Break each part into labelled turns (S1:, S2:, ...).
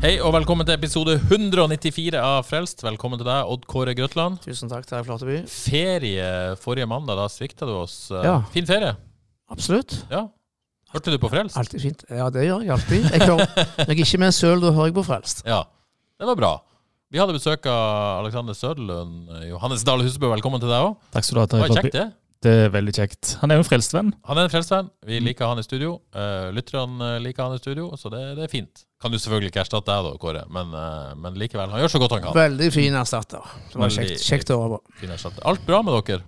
S1: Hei og velkommen til episode 194 av Frelst. Velkommen til deg, Odd Kåre Grøtland.
S2: Tusen takk, til deg, Flateby.
S1: Ferie forrige mandag, da svikta du oss. Eh,
S2: Ja.
S1: Fin ferie.
S2: Absolutt.
S1: Ja. Hørte du på Frelst?
S2: Alltid fint. Ja, det gjør jeg alltid. Jeg hører, når jeg ikke er med søl, da hører jeg på Frelst.
S1: Ja. Det var bra. Vi hadde besøk av Alexander Søderlund. Johannes Dahl Husebø, velkommen til deg òg.
S3: Takk skal du ha.
S1: Det var kjekt, det.
S3: Det er veldig kjekt. Han er jo en frelstvenn.
S1: Han er en frelstvenn. Vi liker han i studio. Uh, Lytterne liker han i studio, så det, det er fint. Kan du selvfølgelig ikke erstatte deg, da, Kåre, men, eh, men likevel. Han gjør så godt han kan.
S2: Veldig fin erstatter. Det var
S1: Veldig-
S2: kjekt, kjekt å høre på.
S1: Fin erstatter. Alt bra med dere?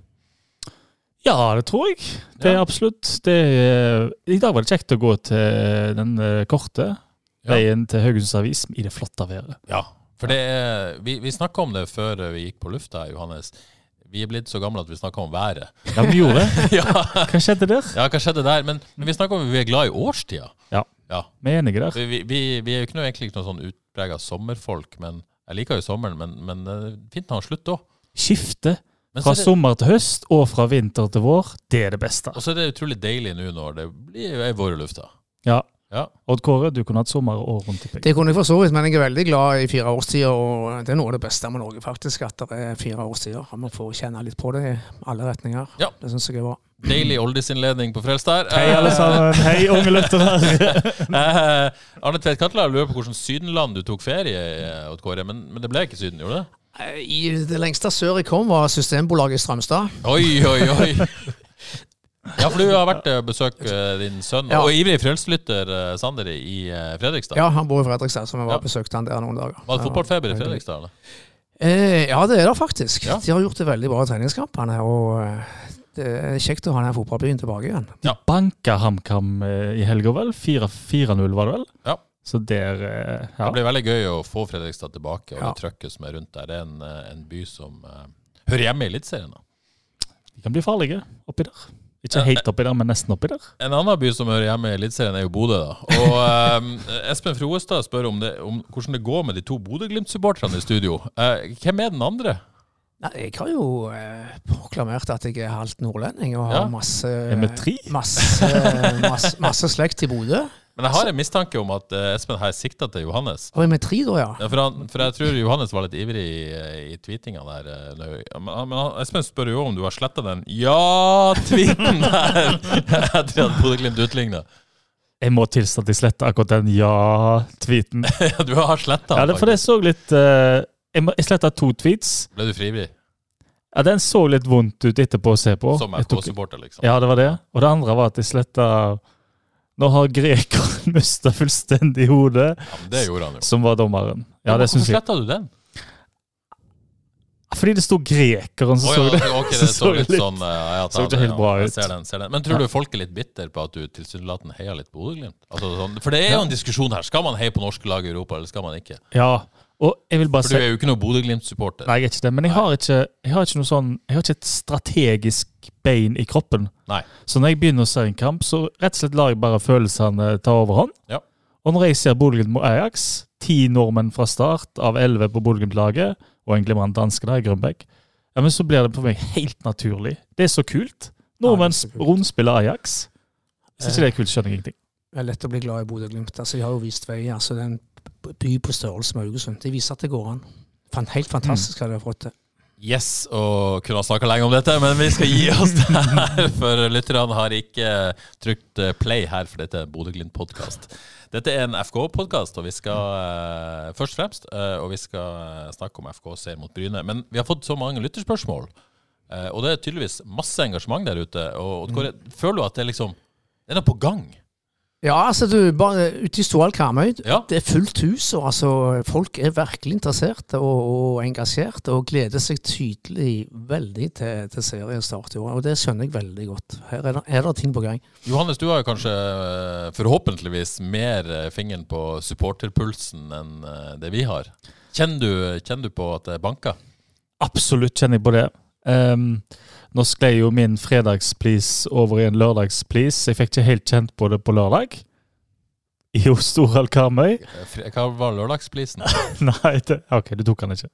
S3: Ja, det tror jeg. Det er
S1: Ja.
S3: absolutt. Det er, I dag var det kjekt å gå til den korte korte
S1: Ja.
S3: veien til Haugesunds Avis i det flotte været.
S1: Ja. For det er, vi vi snakka om det før vi gikk på lufta, Johannes. Vi er blitt så gamle at vi snakker om været.
S3: Ja, vi gjorde det.
S1: ja.
S3: Hva skjedde der?
S1: ja, hva skjedde der? Men, men vi snakker om at vi er glad i årstida.
S3: Ja.
S1: Ja.
S3: Vi er enige der.
S1: Vi, vi, vi er jo ikke noe, egentlig ikke noe sånn utprega sommerfolk, men jeg liker jo sommeren, men, men det er fint når ha slutter òg.
S3: Skifte fra
S1: det-
S3: sommer til høst og fra vinter til vår, det er det beste.
S1: Og så er det utrolig deilig nå når det blir vår i lufta.
S3: Ja.
S1: Ja.
S3: Odd Kåre, du kunne hatt sommer og rundt i pigg.
S2: Det kunne jeg for så vidt, men jeg er veldig glad i fire årstider. Og det er noe av det beste med Norge, faktisk, at det er fire årstider. Man får kjenne litt på det i alle retninger.
S1: Ja.
S2: Det syns jeg er bra.
S1: Deilig oldisinnledning på Frelst der.
S3: Hei, alle sammen. Hei, unge lyttere.
S1: Eh, Arne Tvedt Katla lurer på hvordan Sydenland du tok ferie i, Odd Kåre, men, men det ble ikke Syden, gjorde det?
S2: Eh, I det lengste sør jeg kom, var Systembolaget i Strømstad.
S1: Oi, oi, oi. Ja, for du har vært og besøkt eh, din sønn,
S2: Ja.
S1: og ivrig frelseslytter eh, Sander i eh, Fredrikstad.
S2: Ja, han bor i Fredrikstad, så vi var
S1: Ja.
S2: og besøkte han der noen dager.
S1: Var det fotballfeber i Fredrikstad? eller?
S2: Eh, ja, det er det faktisk.
S1: Ja.
S2: De har gjort det veldig bra i treningskampene. Og eh, det er kjekt å ha den fotballbyen tilbake igjen.
S3: Ja, Banka HamKam eh, i helga, vel? 4 4-0 var det vel?
S1: Ja.
S3: Så der eh, ja.
S1: Det blir veldig gøy å få Fredrikstad tilbake, og
S2: Ja.
S1: det trøkket som er rundt der. Det er en, eh, en by som uh, hører hjemme i Eliteserien.
S3: De kan bli farlige oppi der. Ikke helt oppi der, men nesten oppi der.
S1: En annen by som hører hjemme i Eliteserien, er jo Bodø. da. Og eh, Espen Froestad spør om, det, om hvordan det går med de to Bodø-Glimt-supporterne i studio. Eh, hvem er den andre?
S2: Nei, jeg har jo eh, proklamert at jeg er halvt nordlending og har
S1: Ja.
S2: masse, masse, masse, masse slekt i Bodø.
S1: Men jeg har en mistanke om at eh, Espen her sikta til Johannes.
S2: Og med tre da, ja?
S1: Ja, for, han, for jeg tror Johannes var litt ivrig i, i tweetinga der. eh, Men, men Espen spør jo om du har sletta den ja-tweeten der etter at Bodø-Glimt utligna.
S3: Jeg må tilstå at jeg sletta akkurat den ja-tweeten.
S1: Ja, du har sletta den,
S3: Ja, for
S1: jeg
S3: så litt uh, Jeg, sletta to tweets.
S1: Ble du frivillig?
S3: Ja, Den så litt vondt ut etterpå å se på.
S1: Som FK-supporter, liksom?
S3: Ja, det var det. Og det andre var at jeg sletta Nå har grekeren mista fullstendig hodet,
S1: Ja, men det gjorde han jo.
S3: som var dommeren. Ja, det
S1: Hvorfor
S3: syns jeg.
S1: sletta du den?
S3: Fordi det sto grekeren, så
S1: Å
S3: så
S1: ja,
S3: det.
S1: ok, det
S3: så
S1: litt sånn eh, ja,
S3: så ikke helt bra
S1: ja, jeg
S3: ut.
S1: Ser den, ser den. Men tror du folk er litt bitter på at du tilsynelatende heier litt på Bodø-Glimt? Altså, sånn, for det er jo en diskusjon her. Skal man heie på norske lag i Europa, eller skal man ikke?
S3: Ja, og jeg vil bare
S1: For du er jo ikke noe Bodø-Glimt-supporter.
S3: Nei, jeg er ikke det, men jeg har ikke, jeg har ikke noe sånn Jeg har ikke et strategisk bein i kroppen.
S1: Nei.
S3: Så når jeg begynner å se en kamp, så rett og slett lar jeg bare følelsene ta overhånd.
S1: Ja.
S3: Og når jeg ser Bodø-Glimt mot Ajax, ti nordmenn fra start av elleve på Bodø-Glimt-laget, og en glimrende danske der Grønbæk, ja, men så blir det for meg helt naturlig. Det er så kult. Nordmenn
S2: Ja, det er så kult.
S3: rundspiller Ajax. Hvis ikke det er kult, skjønner jeg ingenting.
S2: Det er lett å bli glad i Bodø-Glimt. Altså, de har jo vist vei. Altså, det er en by på størrelse med Haugesund. De viser at det går an. Fan, helt fantastisk hva de har fått til.
S1: Yes, og kunne ha snakka lenge om dette, men vi skal gi oss der. For lytterne har ikke trykt eh, play her, for dette er Bodø-Glimt-podkast. Dette er en FK-podkast, og vi skal eh, først og fremst eh, og vi skal snakke om FK ser mot Bryne. Men vi har fått så mange lytterspørsmål, og det er tydeligvis masse engasjement der ute. Og, og Kåre, føler du at det er liksom Det er noe på gang?
S2: Ja, altså du, bare ute i Stoal Karmøy,
S1: Ja.
S2: det er fullt hus. og altså Folk er virkelig interesserte og, og engasjerte og gleder seg tydelig veldig til, til seriestart i år. Og det skjønner jeg veldig godt. Her er det, er det ting på gang.
S1: Johannes, du har jo kanskje eh, forhåpentligvis mer eh, fingeren på supporterpulsen enn eh, det vi har. Kjenner du, kjenner du på at det banker?
S3: Absolutt kjenner jeg på det. Ehm, nå sklei jo min fredagsplease over i en lørdagsplease. Jeg fikk ikke helt kjent på det på lørdag. I Storhall Karmøy.
S1: Eh, Hva var lørdagsplisen?
S3: Nei, det, ok, du tok han ikke.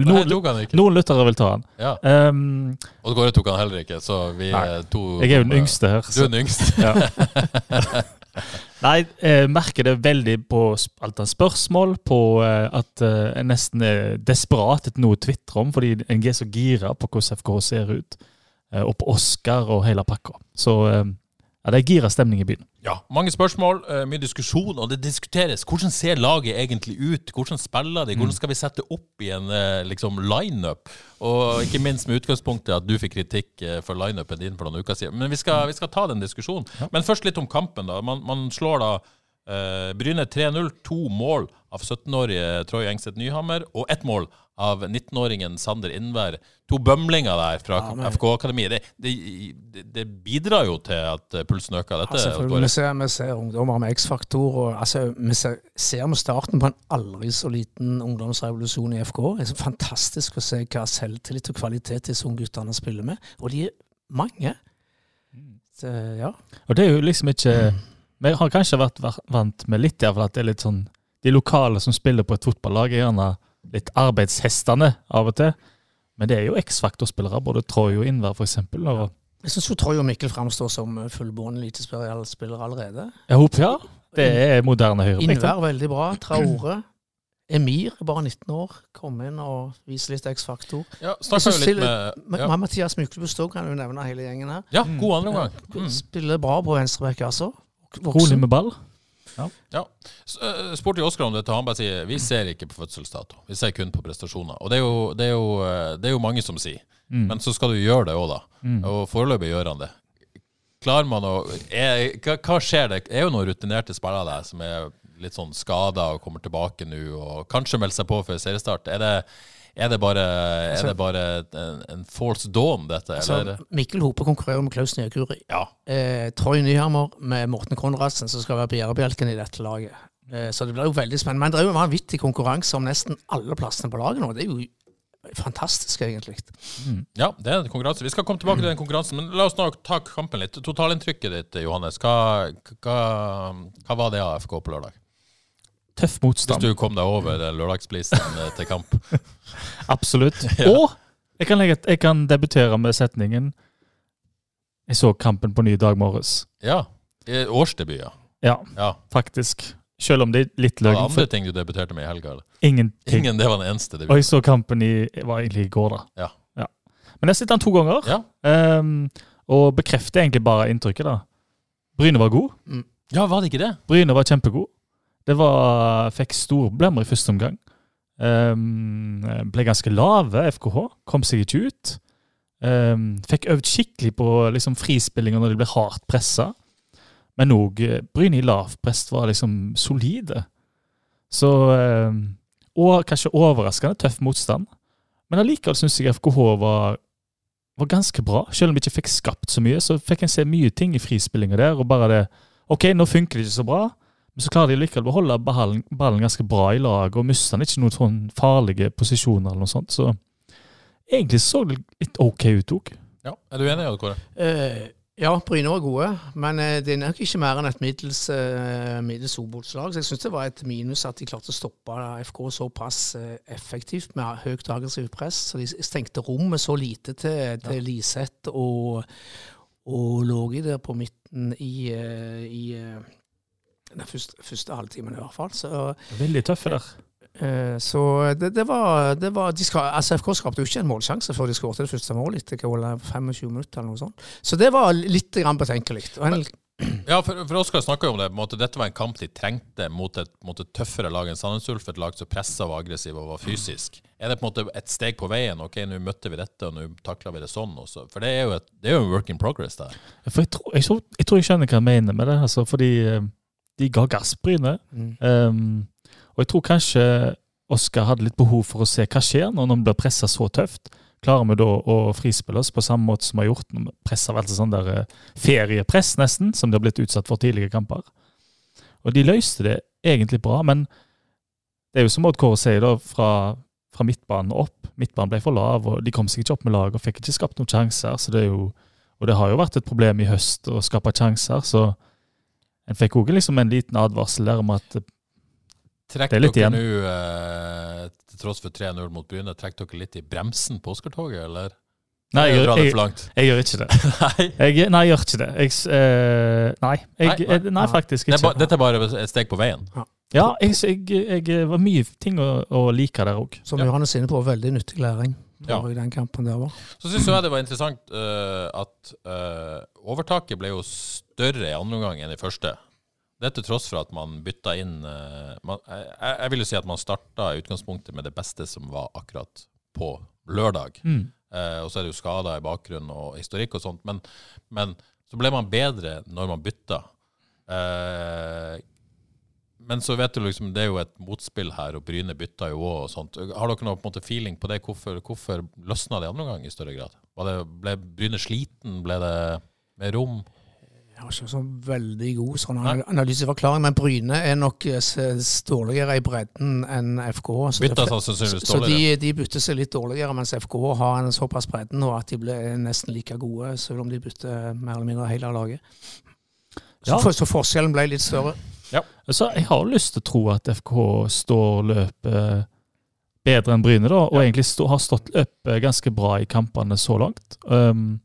S1: Nei, tok han ikke.
S3: noen lyttere vil ta han.
S1: Ja.
S3: Um,
S1: Og Kåre tok han heller ikke, så vi
S3: Nei.
S1: er to
S3: jeg er jo den yngste her.
S1: Du er den yngste.
S3: Ja. Nei, jeg merker det veldig på alt av spørsmål, på eh, at eh, jeg nesten er desperat etter noe å tvitre om, fordi jeg er så gira på hvordan FK ser ut, eh, og på Oscar og hele pakka. Så eh, ja, det er gira stemning i byen.
S1: Ja, mange spørsmål, eh, mye diskusjon, og det diskuteres. Hvordan ser laget egentlig ut? Hvordan spiller de? Hvordan skal vi sette opp i en eh, liksom, lineup? Og ikke minst med utgangspunktet at du fikk kritikk eh, for lineupen din for noen uker siden. Men vi skal, vi skal ta den diskusjonen. Men først litt om kampen. da. Man, man slår da eh, Bryne 3-0. To mål av 17-årige Troy Engseth Nyhammer, og ett mål av 19-åringen Sander Innvær. To bømlinger der fra
S2: Ja,
S1: FK-akademiet. Det, det, det, det bidrar jo til at eh, pulsen øker. Dette,
S2: selvfølgelig. Vi ser, vi ser ungdommer med X-faktor. altså, Vi ser, ser med starten på en aldri så liten ungdomsrevolusjon i FK. Det er så fantastisk å se hva selvtillit og kvalitet disse ungguttene spiller med. Og de er mange. Så, ja.
S3: Og det er jo liksom ikke Vi har kanskje vært vært vant med litt, iallfall, at det er litt sånn De lokale som spiller på et fotballag, er gjerne litt arbeidshestene av og til. Men det er jo X-faktor-spillere, både Troy og Innvær f.eks.
S2: Jeg syns Troy og Mikkel framstår som fullbårne elitespillere allerede.
S3: jeg håper ja, det er moderne høyre.
S2: Innvær veldig bra. Traore. Emir bare 19 år. Kom inn og vise litt X-faktor.
S1: Ja,
S2: Jeg synes
S1: jo litt
S2: til-
S1: med ja.
S2: Mathias Mathias òg, kan jo nevne hele gjengen her.
S1: ja, god andre omgang. Mm.
S2: Spiller bra på venstrebekk, altså.
S3: Rolig med ball.
S1: Ja. S- eh, Spurte jo Oskar om dette. Han bare sier vi ser ikke på fødselsdato. Vi ser kun på prestasjoner. Og det er jo, det er jo, eh, det er jo mange som sier.
S3: Mm.
S1: Men så skal du gjøre det òg, da.
S3: Mm.
S1: Og foreløpig gjør han det. Klarer man å er, hva, hva skjer? Det er jo noen rutinerte spillere der som er litt sånn skada og kommer tilbake nå, og kanskje melder seg på før seriestart. Er det, er det bare, er det bare en, en false dawn, dette?
S2: Altså,
S1: Eller?
S2: Mikkel Hope konkurrerer med Klaus Nyakuri.
S1: Ja.
S2: Eh, Troy Nyhammer med Morten Konradsen, som skal være bærebjelken i dette laget. Eh, så det blir jo veldig spennende. Men det er jo vanvittig konkurranse om nesten alle plassene på laget nå. Det er jo fantastisk, egentlig.
S1: Ja, det er en konkurranse. Vi skal komme tilbake til den konkurransen, men la oss nå ta kampen litt. Totalinntrykket ditt, Johannes. Hva, hva, hva var det av FK på lørdag?
S3: Tøff
S1: Hvis du kom deg over lørdagsblisen lørdagsplisen eh, til kamp.
S3: Absolutt.
S1: Ja.
S3: Og jeg kan, legge, jeg kan debutere med setningen Jeg så kampen på ny dag morges.
S1: Ja. eh, Årsdebut, ja.
S3: Ja,
S1: ja.
S3: faktisk. Selv om det er litt
S1: Var det
S3: løgn.
S1: andre ting du debuterte med i helga? eller?
S3: ingenting.
S1: Ingen, det var den eneste
S3: Og jeg så kampen i var egentlig i går, da.
S1: Ja.
S3: Men jeg har sett den to ganger,
S1: Ja.
S3: Um, og bekrefter egentlig bare inntrykket. da. Bryne var god.
S1: ja, var det ikke det?
S3: Bryne var kjempegod. Det var, fikk store problemer i første omgang. Um, ble ganske lave, FKH. Kom seg ikke ut. Um, fikk øvd skikkelig på liksom, frispillinger når de ble hardt pressa. Men òg Bryni i lavprest var liksom solide. Så um, Og kanskje overraskende tøff motstand. Men allikevel syns jeg FKH var, var ganske bra. Selv om de ikke fikk skapt så mye, så fikk en se mye ting i frispillinga der. Og bare det OK, nå funker det ikke så bra, men så klarer de likevel å beholde ballen, ballen ganske bra i lag, og mister den ikke noen sånn farlige posisjoner eller noe sånt. Så egentlig så det litt OK ut òg.
S1: Ja. Er du enig, Odd Kåre?
S2: Eh, ja, Bryne var gode, men eh, det er nok ikke mer enn et middels, uh, middels Obos-lag. Så jeg syns det var et minus at de klarte å stoppe FK såpass eh, effektivt med høyt aggressivt press. Så de stengte rommet så lite til, til Liseth og, og lå der på midten i, eh, i eh, den første, første halvtimen i hvert fall. Så
S3: Veldig tøffe der.
S2: Eh, Så det, det var, det var de skal, altså FK skapte jo ikke en målsjanse før de skåret det første målet etter hva, 25 minutter. eller noe sånt. Så det var litt betenkelig.
S1: Ja, for, for Oskar snakka jo om det. på en måte, Dette var en kamp de trengte mot et, mot et tøffere lag enn Sandnes Ulf. Et lag som pressa og var aggressiv og var fysisk. Er det på en måte et steg på veien? Ok, nå møtte vi dette, og nå takla vi det sånn også. For det er jo et, det er jo en work in progress der.
S3: For jeg tror jeg, tror, jeg tror jeg skjønner hva jeg mener med det. Altså, fordi eh, de ga gass, Bryne.
S2: Mm.
S3: Um, og jeg tror kanskje Oskar hadde litt behov for å se hva skjer når han blir pressa så tøft. Klarer vi da å frispille oss på samme måte som vi har gjort når vi presser altså sånn der eh, feriepress, nesten, som de har blitt utsatt for tidligere kamper. Og de løste det egentlig bra, men det er jo som Odd Kåre sier, da, fra, fra midtbanen opp. Midtbanen ble for lav, og de kom seg ikke opp med lag og fikk ikke skapt noen sjanser. så det er jo, Og det har jo vært et problem i høst å skape sjanser, så en fikk òg liksom en liten advarsel der om at Trekk er litt
S1: dere nå, eh, til tross for 3-0 mot Bryne, trekk dere litt i bremsen på Oscar-toget, eller?
S3: Nei, jeg, jeg,
S1: jeg,
S3: jeg gjør ikke det.
S1: Nei.
S3: Jeg, nei, jeg gjør ikke det. Eh, nei, jeg,
S1: Nei,
S3: nei,
S1: nei.
S3: faktisk
S1: Det er
S3: ikke.
S1: ba, dette er bare et steg på veien.
S3: Ja, jeg, jeg, jeg var mye ting å, å like der òg.
S2: Som Johannes er inne på, veldig nyttig læring
S1: Ja.
S2: i den kampen der var.
S1: Så syns jeg det var interessant uh, at uh, overtaket ble jo større i andre omgang enn i første. Det til tross for at man bytta inn uh, man, jeg, jeg vil jo si at man starta i utgangspunktet med det beste som var akkurat på lørdag.
S3: Mm.
S1: Eh, og så er det jo skader i bakgrunnen og historikk og sånt. Men, men så ble man bedre når man bytta. Eh, men så vet du liksom, det er jo et motspill her, og Bryne bytta jo òg og sånt. Har dere noe på en måte feeling på det? Hvorfor, hvorfor løsna det andre gang i større grad? Var det, ble Bryne sliten? Ble det mer rom?
S2: Jeg har ikke så veldig god sånn analyseforklaring, men Bryne er nok eh, dårligere i bredden enn FK. så
S1: Bytta
S2: det-
S1: sannsynligvis
S2: Så de, de bytter seg litt dårligere, mens FK har en såpass bredden nå at de blir nesten like gode, selv om de bytter mer eller mindre hele laget. Så,
S3: Ja.
S2: for, så forskjellen ble litt større.
S3: Så jeg har lyst til å tro at FK står løpet bedre enn Bryne, da, og egentlig stå, har stått løpet ganske bra i kampene så langt. Um,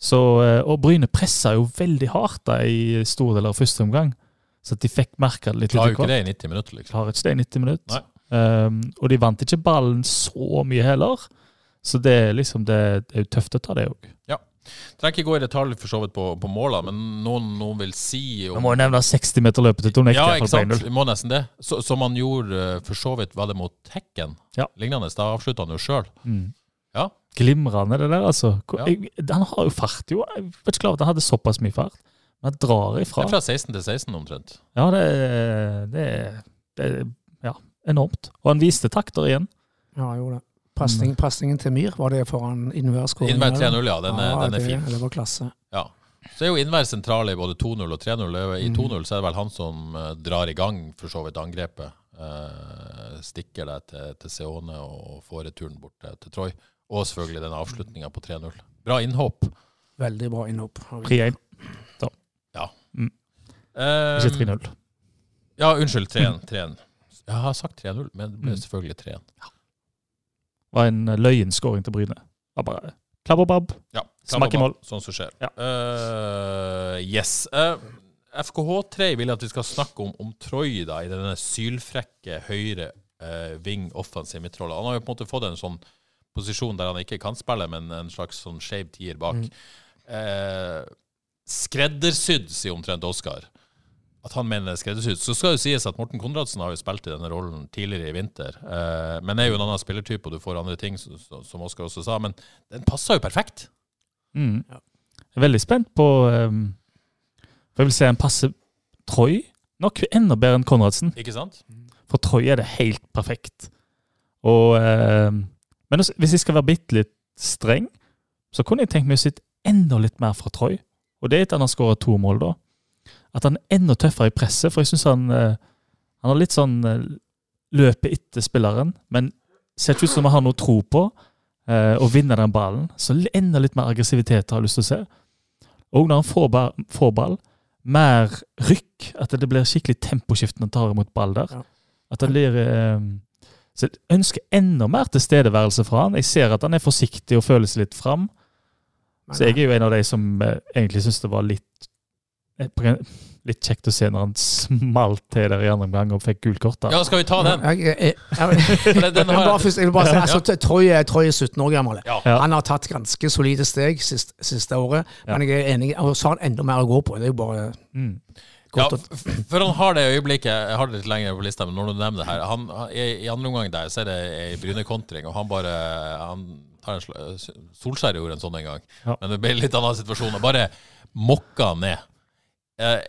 S3: så, eh, og Bryne pressa jo veldig hardt da, i store deler av første omgang, så de fikk merke det litt.
S1: Klarer jo ikke det i 90 minutter, liksom.
S3: Klarer ikke det i 90 minutter. Um, og de vant ikke ballen så mye heller, så det liksom det, det er jo tøft å ta det òg.
S1: Trenger ikke gå i detalj for så vidt på, på målene, men noen, noen vil si
S3: Vi må jo nevne 60-meterløpet til Tonekka.
S1: Ja, ikke sant? Vi må nesten det. Så, som han gjorde eh, for så vidt, var det mot Hekken?
S3: Ja.
S1: Lignende. Da avslutta han jo sjøl.
S3: Mm.
S1: Ja.
S3: Glimrende, det der, altså. Hvor-
S1: Ja.
S3: Jeg, han har jo fart, jo. Jeg vet ikke klar over at han hadde såpass mye fart. Men han drar ifra.
S1: Det er fra 16 til 16 omtrent.
S3: Ja, det, er- det, er- det ja, enormt. Og han viste takter igjen.
S2: Ja, jo det. Pasning, Pasningen til Myhr, var det foran innvær?
S1: Innvær 3-0, ja. Den er,
S2: ja,
S1: den er
S2: det,
S1: fin.
S2: Det var klasse.
S1: Ja. Så er jo Innvær sentral i både 2-0 og 3-0. Det er jo- I
S2: Mm.
S1: 2-0 så er det vel han som eh, drar i gang for så vidt angrepet. Eh, stikker deg til, til Seone og får returen bort til, til Troy. Og selvfølgelig den avslutninga på 3-0. Bra innhopp.
S2: Veldig bra innhopp.
S3: 3-1, Ja.
S1: Eh,
S3: ikke 3-0.
S1: Ja, unnskyld. 3-1. 3-1. Jeg har sagt 3-0, men det ble
S3: Mm.
S1: selvfølgelig 3-1.
S3: Var en eh, løyenskåring til Bryne. Var bare klabb og babb.
S1: Ja,
S3: Smakk i mål.
S1: Sånn som skjer.
S3: Ja.
S1: Uh, yes. Uh, FKH3 vil at vi skal snakke om, om Troy da, i denne sylfrekke høyre uh, ving offensiv midtrolle. Han har jo på en måte fått en sånn posisjon der han ikke kan spille, men en slags sånn skeiv tier bak.
S2: Mm.
S1: Eh, skreddersydd, sier omtrent Oskar. At han mener det er skreddersydd. Så skal det sies at Morten Konradsen har jo spilt i denne rollen tidligere i vinter. Eh, men er jo en annen spillertype, og du får andre ting, som, som Oskar også sa. Men den passer jo perfekt.
S3: Mm.
S2: Ja.
S3: Jeg er veldig spent på um, jeg vil si en passe Troy nok enda bedre enn Konradsen.
S1: Ikke sant?
S3: For Troy er det helt perfekt. Og, um, men også- hvis jeg skal være bitte litt streng, så kunne jeg tenkt meg å sitte enda litt mer fra Troy. Og det er etter han har skåra to mål, da. At han er enda tøffere i presset, for jeg syns han eh, Han har litt sånn eh, løpet etter spilleren, men ser ikke ut som han har noe tro på eh, å vinne den ballen. Så enda litt mer aggressivitet har jeg lyst til å se. Og når han får, ball, får ball, mer rykk. At det blir skikkelig temposkift når han tar imot ball der.
S2: Ja.
S3: At det blir Så jeg ønsker enda mer tilstedeværelse fra han. Jeg ser at han er forsiktig og føler seg litt fram. Så jeg er jo en av de som egentlig syns det var litt Litt kjekt å se når han smalt til der i andre omgang og fikk gult kort.
S1: Ja, skal vi ta den?
S2: Jeg, jeg, jeg,
S1: den, den
S2: jeg, bare, først- jeg vil bare si, altså, Troy, er- Troy er 17 år gammel.
S1: ja.
S2: Han har tatt ganske solide steg sist, siste året,
S3: Ja.
S2: men jeg er enig, og så har han enda mer å gå på. Det er jo bare
S3: Mm.
S1: Ja, for han har det øyeblikket Jeg har det litt lenger på lista, men når du nevner det her han, i, I andre omgang der så er det ei Bryne-kontring, og han bare Han tar en sl Solskjær gjorde en sånn en gang,
S3: Ja.
S1: men det ble litt annen situasjon. Og bare mokka ned. Eh,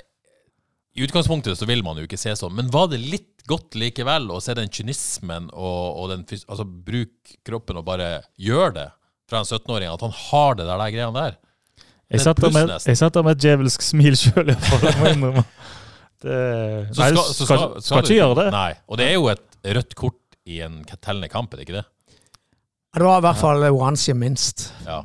S1: I utgangspunktet så vil man jo ikke se sånn, men var det litt godt likevel å se den kynismen og, og den Altså bruke kroppen og bare gjøre det fra en 17-åring, at han har det der, der greiene der?
S3: Jeg satt der med, jeg satt der med et djevelsk smil sjøl, iallfall. Jeg må innrømme. Det,
S1: Så
S3: nei, du
S1: skal,
S3: skal, skal, ikke gjøre det.
S1: Nei. Og det er jo et rødt kort i en tellende kamp, er det ikke det?
S2: Det var i hvert fall oransje minst.
S1: Ja.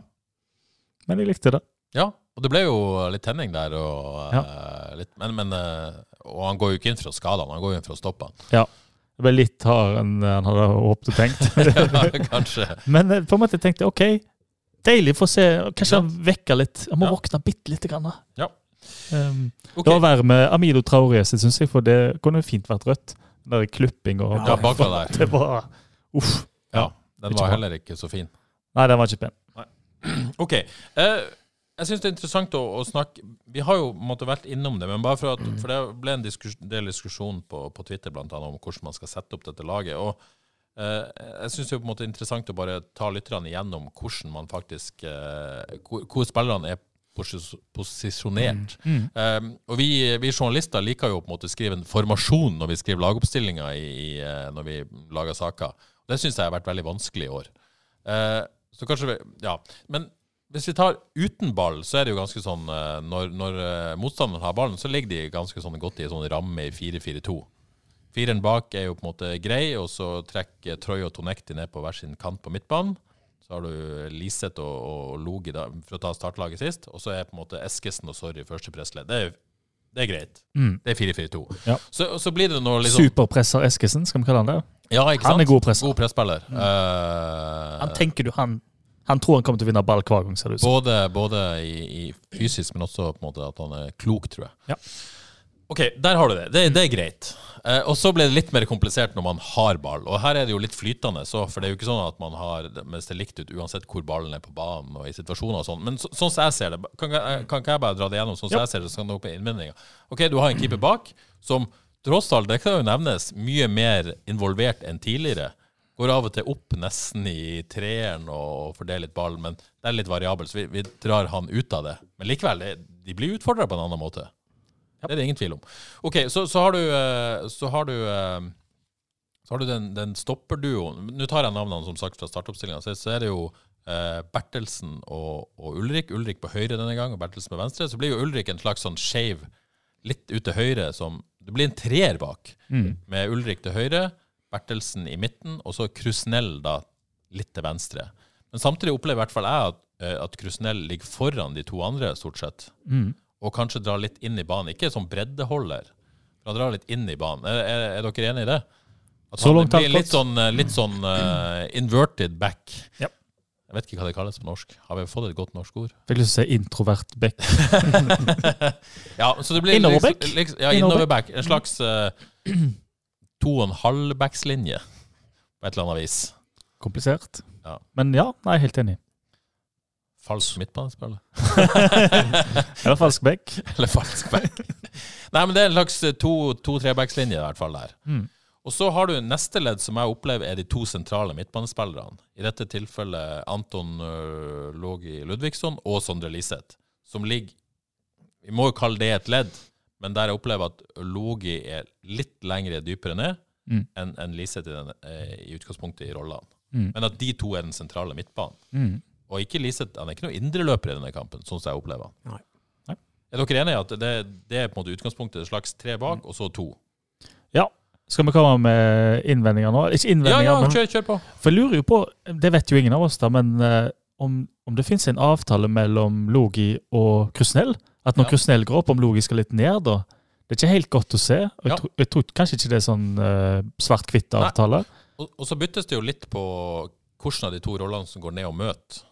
S3: Men jeg likte det.
S1: ja. Og det ble jo litt tenning der, og, eh, litt, men, men, eh, og han går jo ikke inn for å skade han, han går jo inn for å stoppe han.
S3: Ja. Det ble litt hardere enn han hadde håpet og tenkt.
S1: Ja, Kanskje.
S3: Men eh, på en måte tenkte jeg OK, deilig for å se. Kanskje
S1: Ja.
S3: han vekker litt. Han må
S1: Ja.
S3: våkne bitte lite grann. da.
S1: Ja.
S3: Um,
S1: okay.
S3: Det var verre med Amido Traoré syns jeg, for det kunne fint vært rødt. Den der klipping og
S1: Ja, bakfra der.
S3: Det var Uff.
S1: Ja, den var heller ikke så fin.
S3: Nei, den var ikke pen.
S1: Ok. Eh, jeg syns det er interessant å, å snakke Vi har jo på vært innom det, men bare for at For det ble en diskus, del diskusjon på, på Twitter blant annet om hvordan man skal sette opp dette laget. Og eh, jeg syns det er på en måte interessant å bare ta lytterne igjennom hvordan man faktisk eh, hvor, hvor spillerne er posis- posisjonert. Um, og vi, vi journalister liker jo på en måte å skrive en formasjon når vi skriver lagoppstillinger i, i, eh, når vi lager saker. Det syns jeg har vært veldig vanskelig i år. Eh, så kanskje vi, Ja. Men hvis vi tar uten ball, så er det jo ganske sånn eh, Når, når eh, motstanderen har ballen, så ligger de ganske sånn godt i en sånn ramme i 4-4-2. Fireren bak er jo på en måte grei, og så trekker Troy og Tonekti ned på hver sin kant på midtbanen. Så har du Liseth og, og Logi da, for å ta startlaget sist. Og så er på en måte Eskesen og Sorry første pressledd. Det, er- det er greit.
S3: Mm.
S1: Det er 4-4-2.
S3: Ja.
S1: Så, så blir det noe liksom
S3: Superpresser Eskesen, skal vi kalle han det?
S1: Ja, ikke sant?
S3: Han er god presser.
S1: God presspiller. Eh,
S3: Han tenker du han Han tror han kommer til å vinne ball hver gang, ser det ut som.
S1: både både i, i fysisk, men også på en måte at han er klok, tror jeg.
S3: Ja.
S1: Ok, der har du det. Det, det er greit. Eh, og så ble det litt mer komplisert når man har ball. Og her er det jo litt flytende, så, for det er jo ikke sånn at man har mens det er likt ut uansett hvor ballen er på banen og i situasjoner og sånn. Men så, sånn som jeg ser det, kan, kan ikke jeg bare dra det gjennom sånn som
S3: Ja.
S1: jeg ser det, så kan det opp i innvendinger. Ok, du har en keeper bak som tross alt, det kan jo nevnes, mye mer involvert enn tidligere. Går av og til opp nesten i treeren og fordeler litt ball, men det er litt variabelt, så vi, vi drar han ut av det. Men likevel, de blir utfordra på en annen måte. Det er det ingen tvil om. Ok, så, så har du eh, Så har du eh, så har du den, den stopperduoen. Nå tar jeg navnene som sagt fra startoppstillinga. Så, så er det jo eh, Bertelsen og, og Ulrik. Ulrik på høyre denne gang, og Bertelsen på venstre. Så blir jo Ulrik en slags sånn skeiv litt ut til høyre som Det blir en treer bak, med Ulrik til høyre, Bertelsen i midten, og så Krusnell da litt til venstre. Men samtidig opplever i hvert fall jeg at, eh, at Krusnell ligger foran de to andre, stort sett.
S3: Mm.
S1: Og kanskje drar litt inn i banen. Ikke som breddeholder, han drar litt inn i banen. Er, er, er dere enig i det? At han blir litt sånn, eh, litt sånn uh, inverted back.
S3: Ja.
S1: Jeg vet ikke hva det kalles på norsk. Har vi fått et godt norsk ord?
S3: Fikk lyst til å si introvert back.
S1: Ja, så det blir? Liksom, liksom, ja,
S3: innoverback.
S1: En slags uh, to og en halv backslinje, på et eller annet vis.
S3: Komplisert.
S1: Ja.
S3: Men ja, nei, helt enig.
S1: Falsk midtbanespiller.
S3: Eller falsk back.
S1: Eller falsk back. Nei, men det er en slags eh, to- to-trebackslinje i hvert fall der.
S3: Mm.
S1: Og så har du neste ledd som jeg opplever er de to sentrale midtbanespillerne. I dette tilfellet Anton Lågi Logi Ludvigsson og Sondre Liseth. Som ligger Vi må jo kalle det et ledd, men der jeg opplever at Logi er litt lengre dypere ned
S3: Mm.
S1: enn en Liseth i, den, eh, i utgangspunktet i rollene.
S3: Mm.
S1: Men at de to er den sentrale midtbanen.
S3: Mm.
S1: Og ikke Liseth, han er ikke noen indreløper i denne kampen, sånn som jeg opplever han.
S2: Nei.
S3: Nei.
S1: Er dere enige i at det, det er på en måte utgangspunktet, et slags tre bak, og så to?
S3: Ja. Skal vi komme med innvendinger nå? Ikke
S1: Ja,
S3: innvendinger,
S1: ja,
S3: ja,
S1: kjør, kjør på.
S3: For jeg lurer jo på, det vet jo ingen av oss da, men uh, om, om det finnes en avtale mellom Logi og Krusnell? At når
S1: Ja.
S3: Krusnell går opp, om Logi skal litt ned da? Det er ikke helt godt å se. Og jeg,
S1: Ja.
S3: tror- jeg tror kanskje ikke det er sånn uh, svart-hvitt-avtale.
S1: Og, og så byttes det jo litt på hvordan av de to rollene som går ned og møter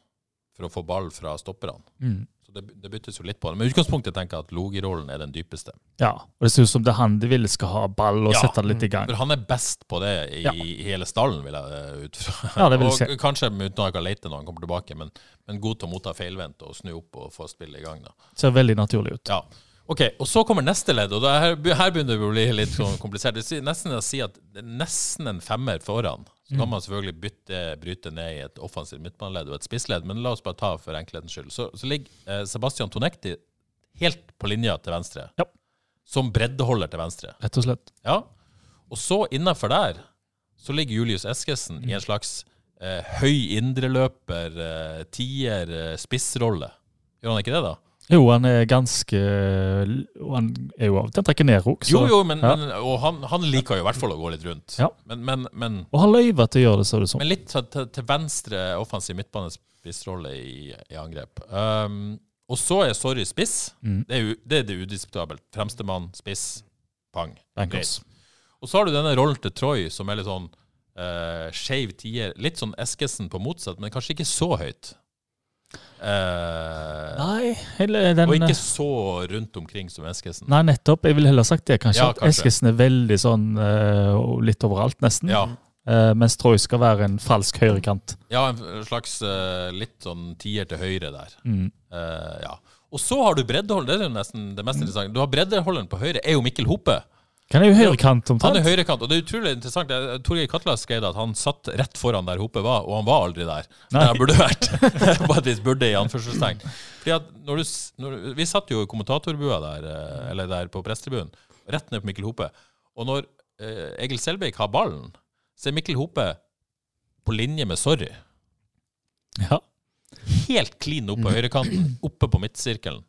S1: for å få ball fra stopperne.
S3: Mm.
S1: Så det, det byttes jo litt på det. Men utgangspunktet tenker jeg at Logi-rollen er den dypeste.
S3: Ja, og det ser ut som det er han de vil skal ha ball og
S1: Ja.
S3: sette det litt i gang.
S1: For han er best på det i,
S3: Ja.
S1: hele stallen, vil jeg eh, ut fra.
S3: Ja, det vil
S1: og
S3: jeg si.
S1: kanskje med uten å lete når han kommer tilbake, men, men god til å motta feilvendt og snu opp og få spillet i gang. da.
S3: Ser veldig naturlig ut.
S1: Ja. Ok, og så kommer neste ledd, og her, her begynner det å bli litt sånn komplisert. Det er nesten å si at det er nesten en femmer foran. Så
S3: Mm.
S1: kan man selvfølgelig bytte, bryte ned i et offensivt midtbaneledd og et spissledd, men la oss bare ta for enkelhetens skyld. Så, så ligger eh, Sebastian Tonekti helt på linja til venstre.
S3: Ja.
S1: som breddeholder til venstre.
S3: Rett og slett.
S1: Ja. Og så innafor der så ligger Julius Eskesen i en slags eh, høy indreløper, eh, tier, eh, spissrolle. Gjør han ikke det, da?
S3: Jo, han er ganske Han er jo av til ned òg.
S1: Jo, jo, men,
S3: ja.
S1: men og han, han liker jo i hvert fall å gå litt rundt.
S3: Ja.
S1: Men, men, men,
S3: Og han løyver til å gjøre det, så det sånn.
S1: men litt til, til, venstre offensiv midtbanespissrolle i, i angrep. Um, og så er Sorry spiss.
S3: Mm.
S1: Det, er, det er det udiskutabelt. Fremstemann, spiss, pang.
S3: Greit.
S1: Og så har du denne rollen til Troy, som er litt sånn uh, skeiv tier. Litt sånn Eskesen på motsatt, men kanskje ikke så høyt. Eh,
S3: Nei, heller den
S1: og ikke så rundt omkring som Eskesen.
S3: Nei, nettopp. Jeg ville heller sagt det, kanskje.
S1: Ja, kanskje.
S3: Eskesen er veldig sånn uh, litt overalt, nesten.
S1: Ja,
S3: Uh, mens Troy skal være en falsk høyrekant.
S1: ja en slags eh, litt sånn tier til høyre der.
S3: Mm.
S1: Eh, ja. Og så har du breddehold, det er jo nesten det mest interessante. Du har breddeholderen på høyre, er jo Mikkel Hope.
S3: Kan er jo høyrekant
S1: Han
S3: omtrent?
S1: er høyrekant, og det er utrolig interessant. Jeg- Torgeir Katla skrev at han satt rett foran der Hope var, og han var aldri der.
S3: Nei.
S1: Der han burde vært. På et vis burde, i anførselstegn. Fordi at når du, når, vi satt jo i kommentatorbua der, eh, eller der på presstribunen, rett ned på Mikkel Hope. Og når eh, Egil Selbekk har ballen, så er Mikkel Hope på linje med Sorry.
S3: Ja.
S1: Helt clean opp på høyrekanten, oppe på midtsirkelen.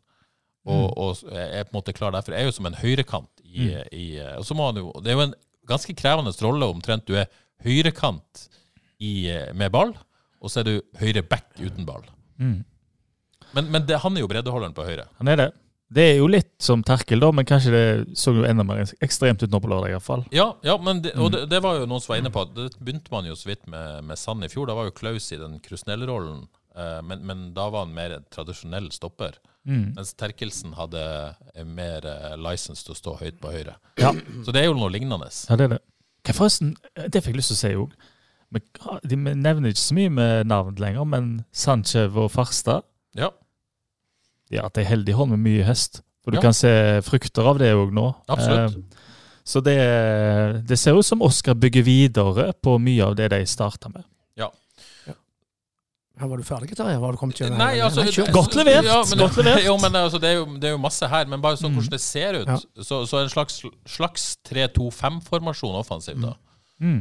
S1: Og, og er på en måte klar derfor. Er jo som en høyrekant i, i og så må han jo, Det er jo en ganske krevende rolle omtrent. Du er høyrekant i, med ball, og så er du høyre back uten ball.
S3: Mm.
S1: Men, men det, han er jo breddeholderen på høyre.
S3: Han er det. Det er jo litt som Terkel, da, men kanskje det så jo enda mer ekstremt ut nå på lørdag, i hvert fall.
S1: Ja, ja men det, og det, det var jo noen som var inne på at det begynte man jo så vidt med, med Sand i fjor. Da var jo Klaus i den Krusnell-rollen, men, men da var han mer tradisjonell stopper.
S3: Mm.
S1: Mens Terkelsen hadde eh, mer eh, license til å stå høyt på høyre.
S3: Ja.
S1: Så det er jo noe lignende.
S3: Ja, det er det. Hva forresten, det fikk jeg lyst til å si òg. De nevner ikke så mye med navn lenger, men Sanchez og Farstad
S1: Ja,
S3: har hatt ei heldig hånd med mye hest. For du
S1: Ja.
S3: kan se frukter av det òg nå.
S1: Absolutt.
S3: Eh, så det, det ser ut som Oskar bygger videre på mye av det de starta med.
S2: Ja, var du ferdig, Terje? Var du kommet gjennom
S1: Nei, altså
S2: Nei,
S3: Godt levert,
S1: men,
S3: godt levert.
S1: Jo, men altså, det, er jo, det er jo masse her. Men bare sånn
S3: Mm.
S1: hvordan det ser ut.
S2: Ja.
S1: Så, så en slags, slags 3-2-5-formasjon offensivt, da.
S3: Mm.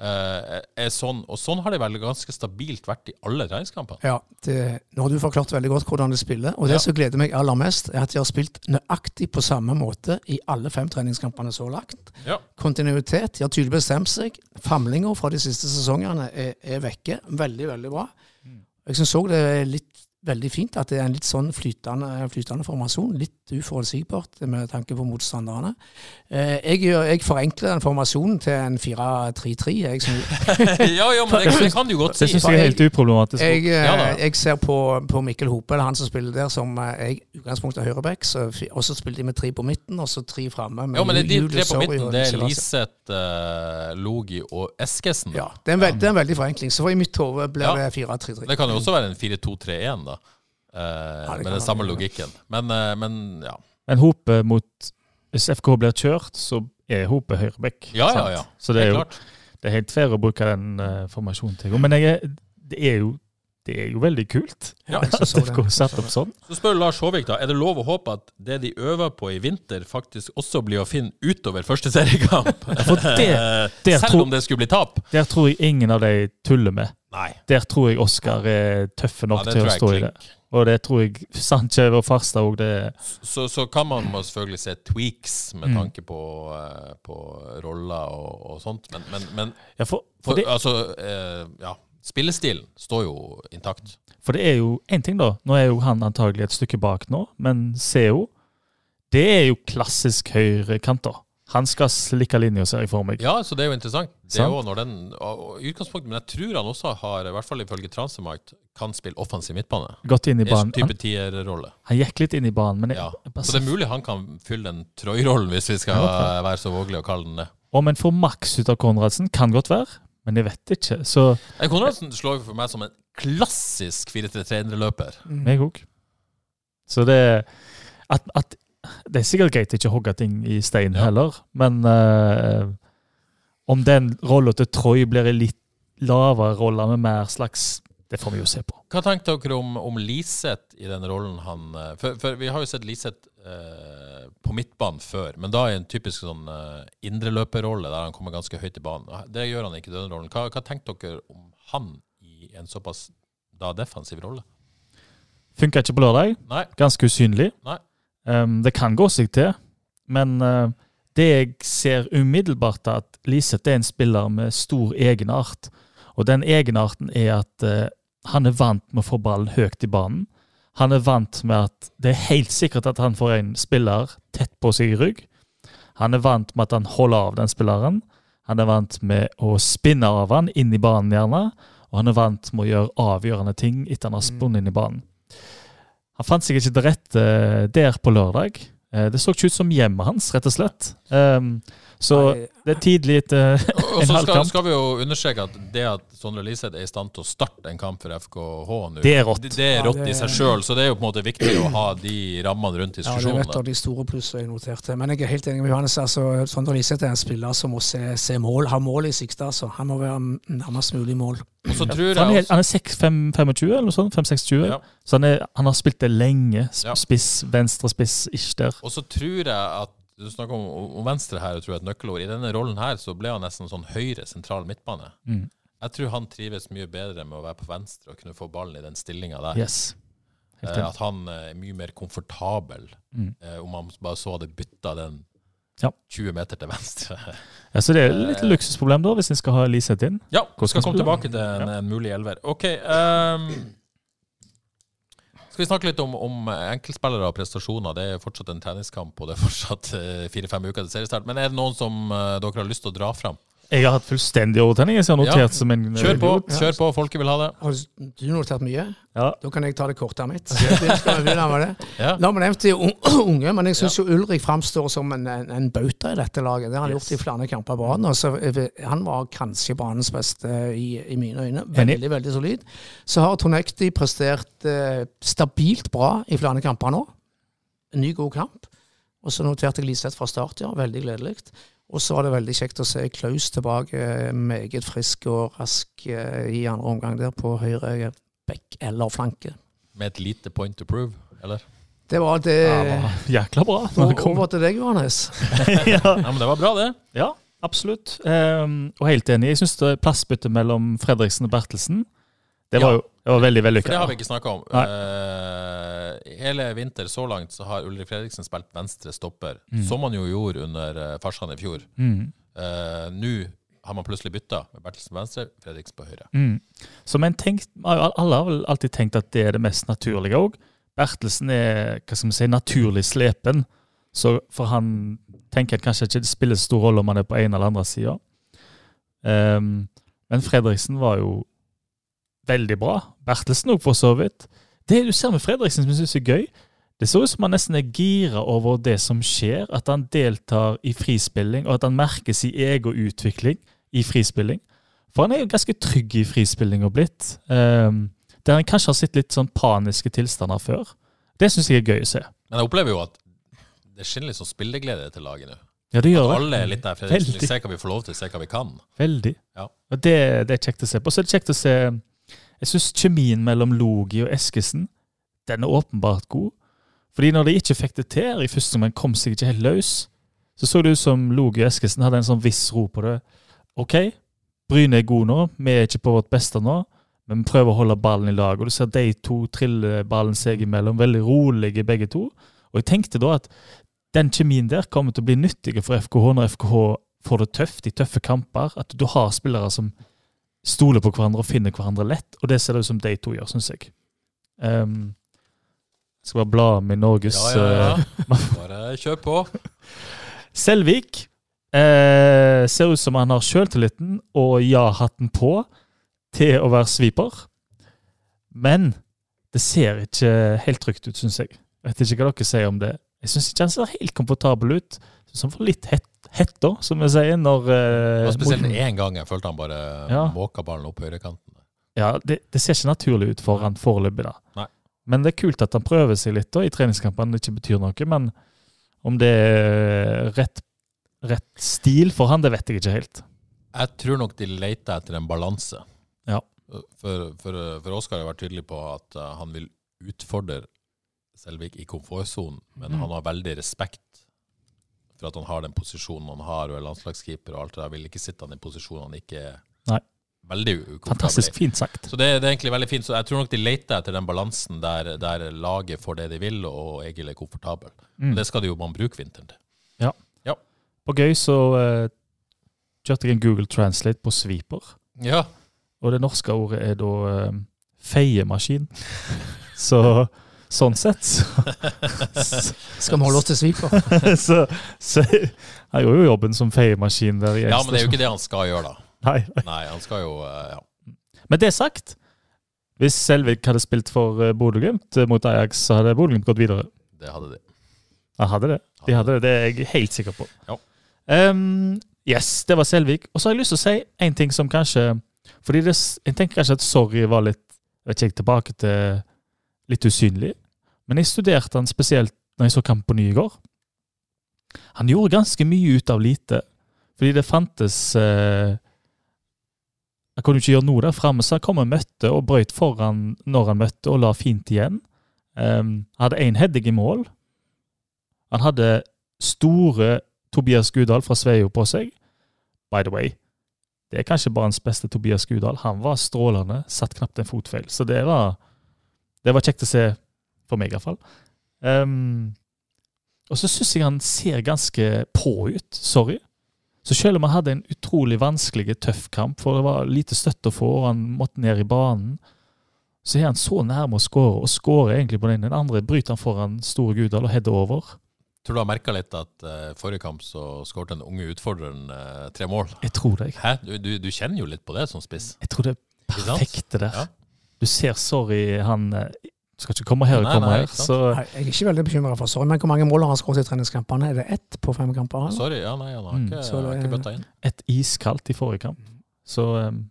S1: Uh, er sånn, og sånn har det vel ganske stabilt vært i alle treningskampene.
S2: Ja, det, nå har du forklart veldig godt hvordan de spiller. Og det
S1: Ja.
S2: som gleder meg aller mest, er at de har spilt nøyaktig på samme måte i alle fem treningskampene så langt.
S1: Ja.
S2: Kontinuitet. De har tydelig bestemt seg. Famlinger fra de siste sesongene er, er vekke. Veldig, veldig bra. Jeg syns òg det er litt veldig fint at det er en litt sånn flytende, flytende formasjon. Litt uforutsigbart med tanke på motstanderne. Eh, jeg, gjør- jeg forenkler den formasjonen til en 4-3-3.
S1: Ja, ja, men det, det kan du godt si.
S3: Det syns jeg er helt uproblematisk.
S2: jeg,
S1: jeg,
S2: jeg ser på, på Mikkel Hope, eller han som spiller der, som eh, jeg i utgangspunktet er høyreback. så Og så spiller de med tre på midten, og så tre framme.
S1: Ja, men det er de tre på midten. Det er Liseth, uh, Logi og Eskesen.
S2: Ja, det er, en veld, det er en veldig forenkling. Så i mitt hode blir
S1: Ja.
S2: det 4-3-3.
S1: Det kan jo også være en 4-2-3-1, da. Eh,
S2: kan
S1: med den samme logikken. Men, eh, men ja.
S3: Men Hope mot Hvis FK blir kjørt, så er Hope høyreback.
S1: Ja, ja, ja.
S3: Så det er,
S1: Helt
S3: jo,
S1: klart.
S3: det er helt fair å bruke den uh, formasjonen til. Men jeg, er- det, er jo, det er jo veldig kult
S2: Ja,
S3: at
S2: så.
S3: FK er satt opp sånn.
S1: Så spør Lars Håvik da, er det lov å håpe at det de øver på i vinter, faktisk også blir å finne utover første seriekamp?
S3: For det, der,
S1: Selv
S3: tror,
S1: om det skulle bli tap?
S3: der tror jeg ingen av de tuller med.
S1: Nei.
S3: Der tror jeg Oskar er tøffe nok
S1: Ja,
S3: til å
S1: stå
S3: stå i det. Og det tror jeg Sanchez og Farstad òg. Det
S1: Så, så kan man selvfølgelig se tweaks med
S3: Mm.
S1: tanke på, eh, på roller og, og sånt, men, men, men
S3: ja, for,
S1: for,
S3: for,
S1: altså, eh, ja, spillestilen står jo intakt.
S3: for det er jo én ting, da. Nå er jo han antagelig et stykke bak nå, men CO, det er jo klassisk høyrekanter. Han skal slikke linja, ser jeg for meg.
S1: Ja, så det er jo interessant. Det er jo når den, og, og, utgangspunktet, Men jeg tror han også har, i hvert fall ifølge Transfermarkt, kan spille offensiv midtbane.
S3: Gått inn i
S1: En
S3: banen.
S1: type
S3: Han,
S1: tierrolle.
S3: han gikk litt inn i banen, men jeg,
S1: Ja.
S3: jeg bare
S1: Så det er mulig han kan fylle den Troy-rollen, hvis vi skal
S3: Ja,
S1: være så vågelige å kalle den det.
S3: Om en får maks ut av Konradsen, kan godt være, men jeg vet ikke. Så
S1: Nei, Konradsen slår for meg som en klassisk 4-3-3-løper.
S3: meg òg. Så det at, at Det er sikkert greit ikke å hogge ting i stein
S1: Ja.
S3: heller, men uh, om den rolla til Troy blir en litt lavere rolle med mer slags Det får vi jo se på.
S1: Hva tenkte dere om, om Liseth i den rollen han eh, for, for vi har jo sett Liseth eh, på midtbanen før, men da i en typisk sånn eh, indreløperrolle der han kommer ganske høyt i banen. Det gjør han ikke i denne rollen. Hva, hva tenkte dere om han i en såpass da defensiv rolle?
S3: Funka ikke på lørdag.
S1: Nei.
S3: Ganske usynlig. Um, det kan gå seg til, men uh, det jeg ser umiddelbart, er at Liseth er en spiller med stor egenart. Og den egenarten er at uh, han er vant med å få ballen høyt i banen. Han er vant med at det er helt sikkert at han får en spiller tett på seg i rygg. Han er vant med at han holder av den spilleren. Han er vant med å spinne av han inn i banen, gjerne. Og han er vant med å gjøre avgjørende ting etter han har spunnet inn i banen. Han fant seg ikke til rette eh, der på lørdag. Eh, Det så ikke ut som hjemmet hans, rett og slett. Um, så
S2: Nei.
S3: det er tidlig etter
S1: Og
S3: en
S1: så
S3: halv
S1: skal,
S3: Så
S1: skal vi jo understreke at det at Sondre Liseth er i stand til å starte en kamp for FKH nå,
S3: Det er rått.
S1: Det, det er
S2: Ja, det
S1: i seg sjøl, så det er jo på en måte viktig å ha de rammene rundt diskusjonene.
S2: Ja, det er et av de store plussene jeg noterte. Men jeg er helt enig med Johannes. altså, Sondre Liseth er en spiller som må se, se mål, ha mål i sikte. Altså. Han må være nærmest mulig mål.
S1: Så tror
S3: jeg han er, han er 6, 5, 25 eller noe sånt. 5-26.
S1: Ja.
S3: Så han, er, han har spilt det lenge. Spiss, venstre spiss, ikke der.
S1: og så tror jeg at du snakker om, om venstre her, jeg tror jeg et nøkkelord. I denne rollen her så ble han nesten sånn høyre sentral midtbane.
S3: Mm.
S1: Jeg tror han trives mye bedre med å være på venstre og kunne få ballen i den stillinga der.
S3: Yes.
S1: Eh, at han eh, er mye mer komfortabel
S3: Mm.
S1: eh, om han bare så hadde bytta den
S3: Ja.
S1: 20 meter til venstre.
S3: Ja, så det er litt luksusproblem da, hvis en skal ha Liseth inn.
S1: Ja, vi skal komme tilbake til en, en mulig elver. Ok. Um, skal vi snakke litt om, om enkeltspillere og prestasjoner? Det er fortsatt en treningskamp, og det er fortsatt eh, fire-fem uker til seriestart. Men er det noen som eh, dere har lyst til å dra fram?
S3: Jeg har hatt fullstendig overtenning. Jeg har
S1: Ja.
S3: notert som en
S1: Kjør på,
S3: idiot.
S1: kjør på. Folket vil ha det.
S2: Har du notert mye?
S3: Ja.
S2: Da kan jeg ta det kortet mitt.
S1: Ja.
S2: Nå har vi nevnt de unge, men jeg syns jo Ulrik framstår som en, en, en bauta i dette laget. Det har han gjort i flere kamper på rad. nå, så Han var kanskje banens beste i, i mine øyne. Veldig, veldig solid. Så har Tonekti prestert eh, stabilt bra i flere kamper nå. En ny, god kamp. Og så noterte jeg Liseth fra start, ja. Veldig gledelig. Og så var det veldig kjekt å se Klaus tilbake, eh, meget frisk og rask eh, i andre omgang der på høyre bekk eller flanke.
S1: Med et lite point to prove, eller?
S2: Det var det.
S3: Ja, var jækla bra.
S2: Over til deg, Johannes.
S3: ja.
S1: Ja, men det var bra, det.
S3: ja, absolutt. Um, og helt enig. Jeg syns plassbyttet mellom Fredriksen og Bertelsen det var
S1: Ja.
S3: jo det var veldig
S1: For
S3: vellykka.
S1: det har vi ikke snakka om. Eh, hele vinter så langt så har Ulrik Fredriksen spilt venstre stopper,
S3: Mm.
S1: som han jo gjorde under uh, Farsan i fjor.
S3: Mm.
S1: Uh, Nå har man plutselig bytta med Bertelsen på venstre, Fredriksen på høyre.
S3: Mm. Så men tenkt, alle har vel alltid tenkt at det er det mest naturlige òg. Bertelsen er hva skal man si, naturlig slepen, så for han tenker at kanskje ikke det spiller stor rolle om han er på ene eller andre sida. men Fredriksen var jo veldig bra. Bertelsen òg, for så vidt. Det du ser med Fredriksen som jeg syns er gøy, det ser ut som han nesten er gira over det som skjer, at han deltar i frispilling, og at han merker sin egen utvikling i frispilling. For han er jo ganske trygg i frispillinga blitt. Um, der han kanskje har sett litt sånn paniske tilstander før. Det syns jeg er gøy å se.
S1: Men jeg opplever jo at det skinner litt sånn spilleglede til laget nå.
S3: Ja, det gjør
S1: At alle er litt der Fredriksen.
S3: Veldig.
S1: Vi ser hva vi får lov til, ser hva vi kan.
S3: Veldig.
S1: Ja.
S3: Og det, det er kjekt å se på. Så er det kjekt å se Jeg syns kjemien mellom Logi og Eskesen den er åpenbart god. Fordi når de ikke fikk det til i første omgang, kom seg ikke helt løs, så så det ut som Logi og Eskesen hadde en sånn viss ro på det. OK, Bryne er god nå, vi er ikke på vårt beste nå, men vi prøver å holde ballen i lag. Og du ser de to trille ballen seg imellom, veldig rolige begge to. Og jeg tenkte da at den kjemien der kommer til å bli nyttig for FKH når FKH får det tøft i tøffe kamper. At du har spillere som stoler på hverandre og finner hverandre lett. Og det ser det ut som de to gjør, syns jeg. Um, jeg skal bare bla med Norges
S1: Ja, ja, ja.
S3: eh,
S1: Bare kjør på.
S3: Selvik eh, ser ut som han har sjøltilliten og ja-hatten på til å være sviper. Men det ser ikke helt trygt ut, syns jeg. Vet ikke hva dere sier om det. Jeg syns ikke han ser helt komfortabel ut. Han får litt hett, hett da, som vi sier. når... Eh,
S1: spesielt
S3: mot-
S1: én gang jeg følte han bare
S3: Ja.
S1: måka ballen opp høyrekanten.
S3: Ja, det, det ser ikke naturlig ut for han foreløpig, da.
S1: Nei.
S3: Men det er kult at han prøver seg litt da, i treningskampene. Det ikke betyr noe. Men om det er rett, rett stil for han, det vet jeg ikke helt.
S1: Jeg tror nok de leter etter en balanse.
S3: Ja.
S1: For, for, for Oskar har vært tydelig på at uh, han vil utfordre Selvik i komfortsonen, men han har veldig respekt for at han har den posisjonen han har, og er landslagskeeper og alt det der. Vil ikke sitte han i posisjonen han ikke er
S3: Nei.
S1: veldig ukomfortabel
S3: Fantastisk fint sagt.
S1: Så det, det er egentlig veldig fint. Så jeg tror nok de leter etter den balansen der, der laget får det de vil, og Egil er komfortabel.
S3: Mm.
S1: Og det skal de jo man bruke vinteren til. Ja.
S3: På gøy så uh, kjørte jeg en Google Translate på sweeper.
S1: Ja.
S3: Og det norske ordet er da uh, feiemaskin. Så sånn sett så,
S2: Skal vi holde oss til sviper?
S3: så, så Jeg gjorde jo jobben som feiemaskin der.
S1: ja, men det er jo ikke det han skal gjøre, da.
S3: Nei.
S1: Nei, han skal jo eh, ja.
S3: Men det sagt, hvis Selvik hadde spilt for eh, Bodø-Glimt eh, mot Ajax, så hadde Bodø-Glimt gått videre.
S1: Det hadde de.
S3: Ja, hadde det. De hadde det, det er jeg helt sikker på.
S1: Ja.
S3: Um, yes, det var Selvik. Og så har jeg lyst til å si en ting som kanskje Fordi det, jeg tenker kanskje at Sorry var litt vet ikke tilbake til litt usynlig. Men jeg studerte han spesielt når jeg så kamp på ny i går. Han gjorde ganske mye ut av lite. Fordi det fantes eh, Han kunne ikke gjøre noe der framme, så han kom og møtte og brøyt foran når han møtte, og la fint igjen. Um, hadde én heading i mål. Han hadde store Tobias Gudal fra Sveio på seg. By the way, det er kanskje bare hans beste Tobias Gudal. Han var strålende, satt knapt en fotfeil. Så det var, det var kjekt å se, for meg iallfall. Um, og så syns jeg han ser ganske på ut. Sorry. Så selv om han hadde en utrolig vanskelig, tøff kamp, for det var lite støtte å få, og han måtte ned i banen, så er han så nærme å skåre, og skårer egentlig på den. Den andre bryter han foran store Gudal og header over.
S1: Tror du har merka litt at uh, forrige kamp så skåret den unge utfordreren uh, tre mål?
S3: Jeg tror det.
S1: Hæ? Du, du, du kjenner jo litt på det som spiss.
S3: Jeg tror det er
S1: perfekt det
S3: perfekte der.
S1: Ja.
S3: Du ser Sorry, han eh, skal ikke komme her og komme her. Så
S2: Nei, Jeg er ikke veldig bekymra for Sorry, men hvor mange mål har han skåret i treningskampene? Er det ett på fem kamper? eller?
S1: Sorry, ja, nei, han har ikke,
S2: mm.
S1: har ikke bøtta inn.
S3: et iskaldt i forrige kamp. Så, um,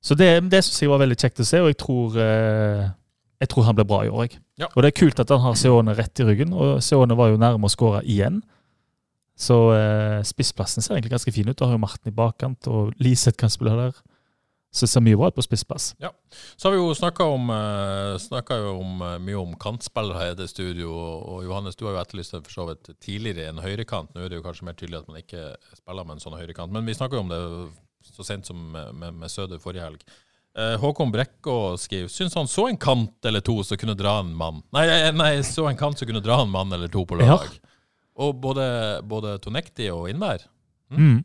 S3: så det, det syns jeg var veldig kjekt å se, og jeg tror, eh, jeg tror han blir bra i år. Jeg.
S1: Ja.
S3: Og det er kult at han har Seone rett i ryggen, og Seone var jo nærme å skåre igjen. Så eh, spissplassen ser egentlig ganske fin ut. Du har jo Marten i bakkant, og Liseth kan spille der. Så det ser mye bra ut på spissplass.
S1: Så har vi jo snakka om, eh, jo eh, mye om kantspillere i det studio, og, Johannes, du har jo etterlyst det for så vidt tidligere en høyrekant. Nå er det jo kanskje mer tydelig at man ikke spiller med en sånn høyrekant, men vi snakka jo om det så sent som med, med, med Søder forrige helg. Eh, Håkon Brekkå skriver Syns han så en kant eller to som kunne dra en mann Nei, nei så en kant som kunne dra en mann eller to på
S3: Ja.
S1: lag. Og både, både Tonekti og Innvær
S3: Mm.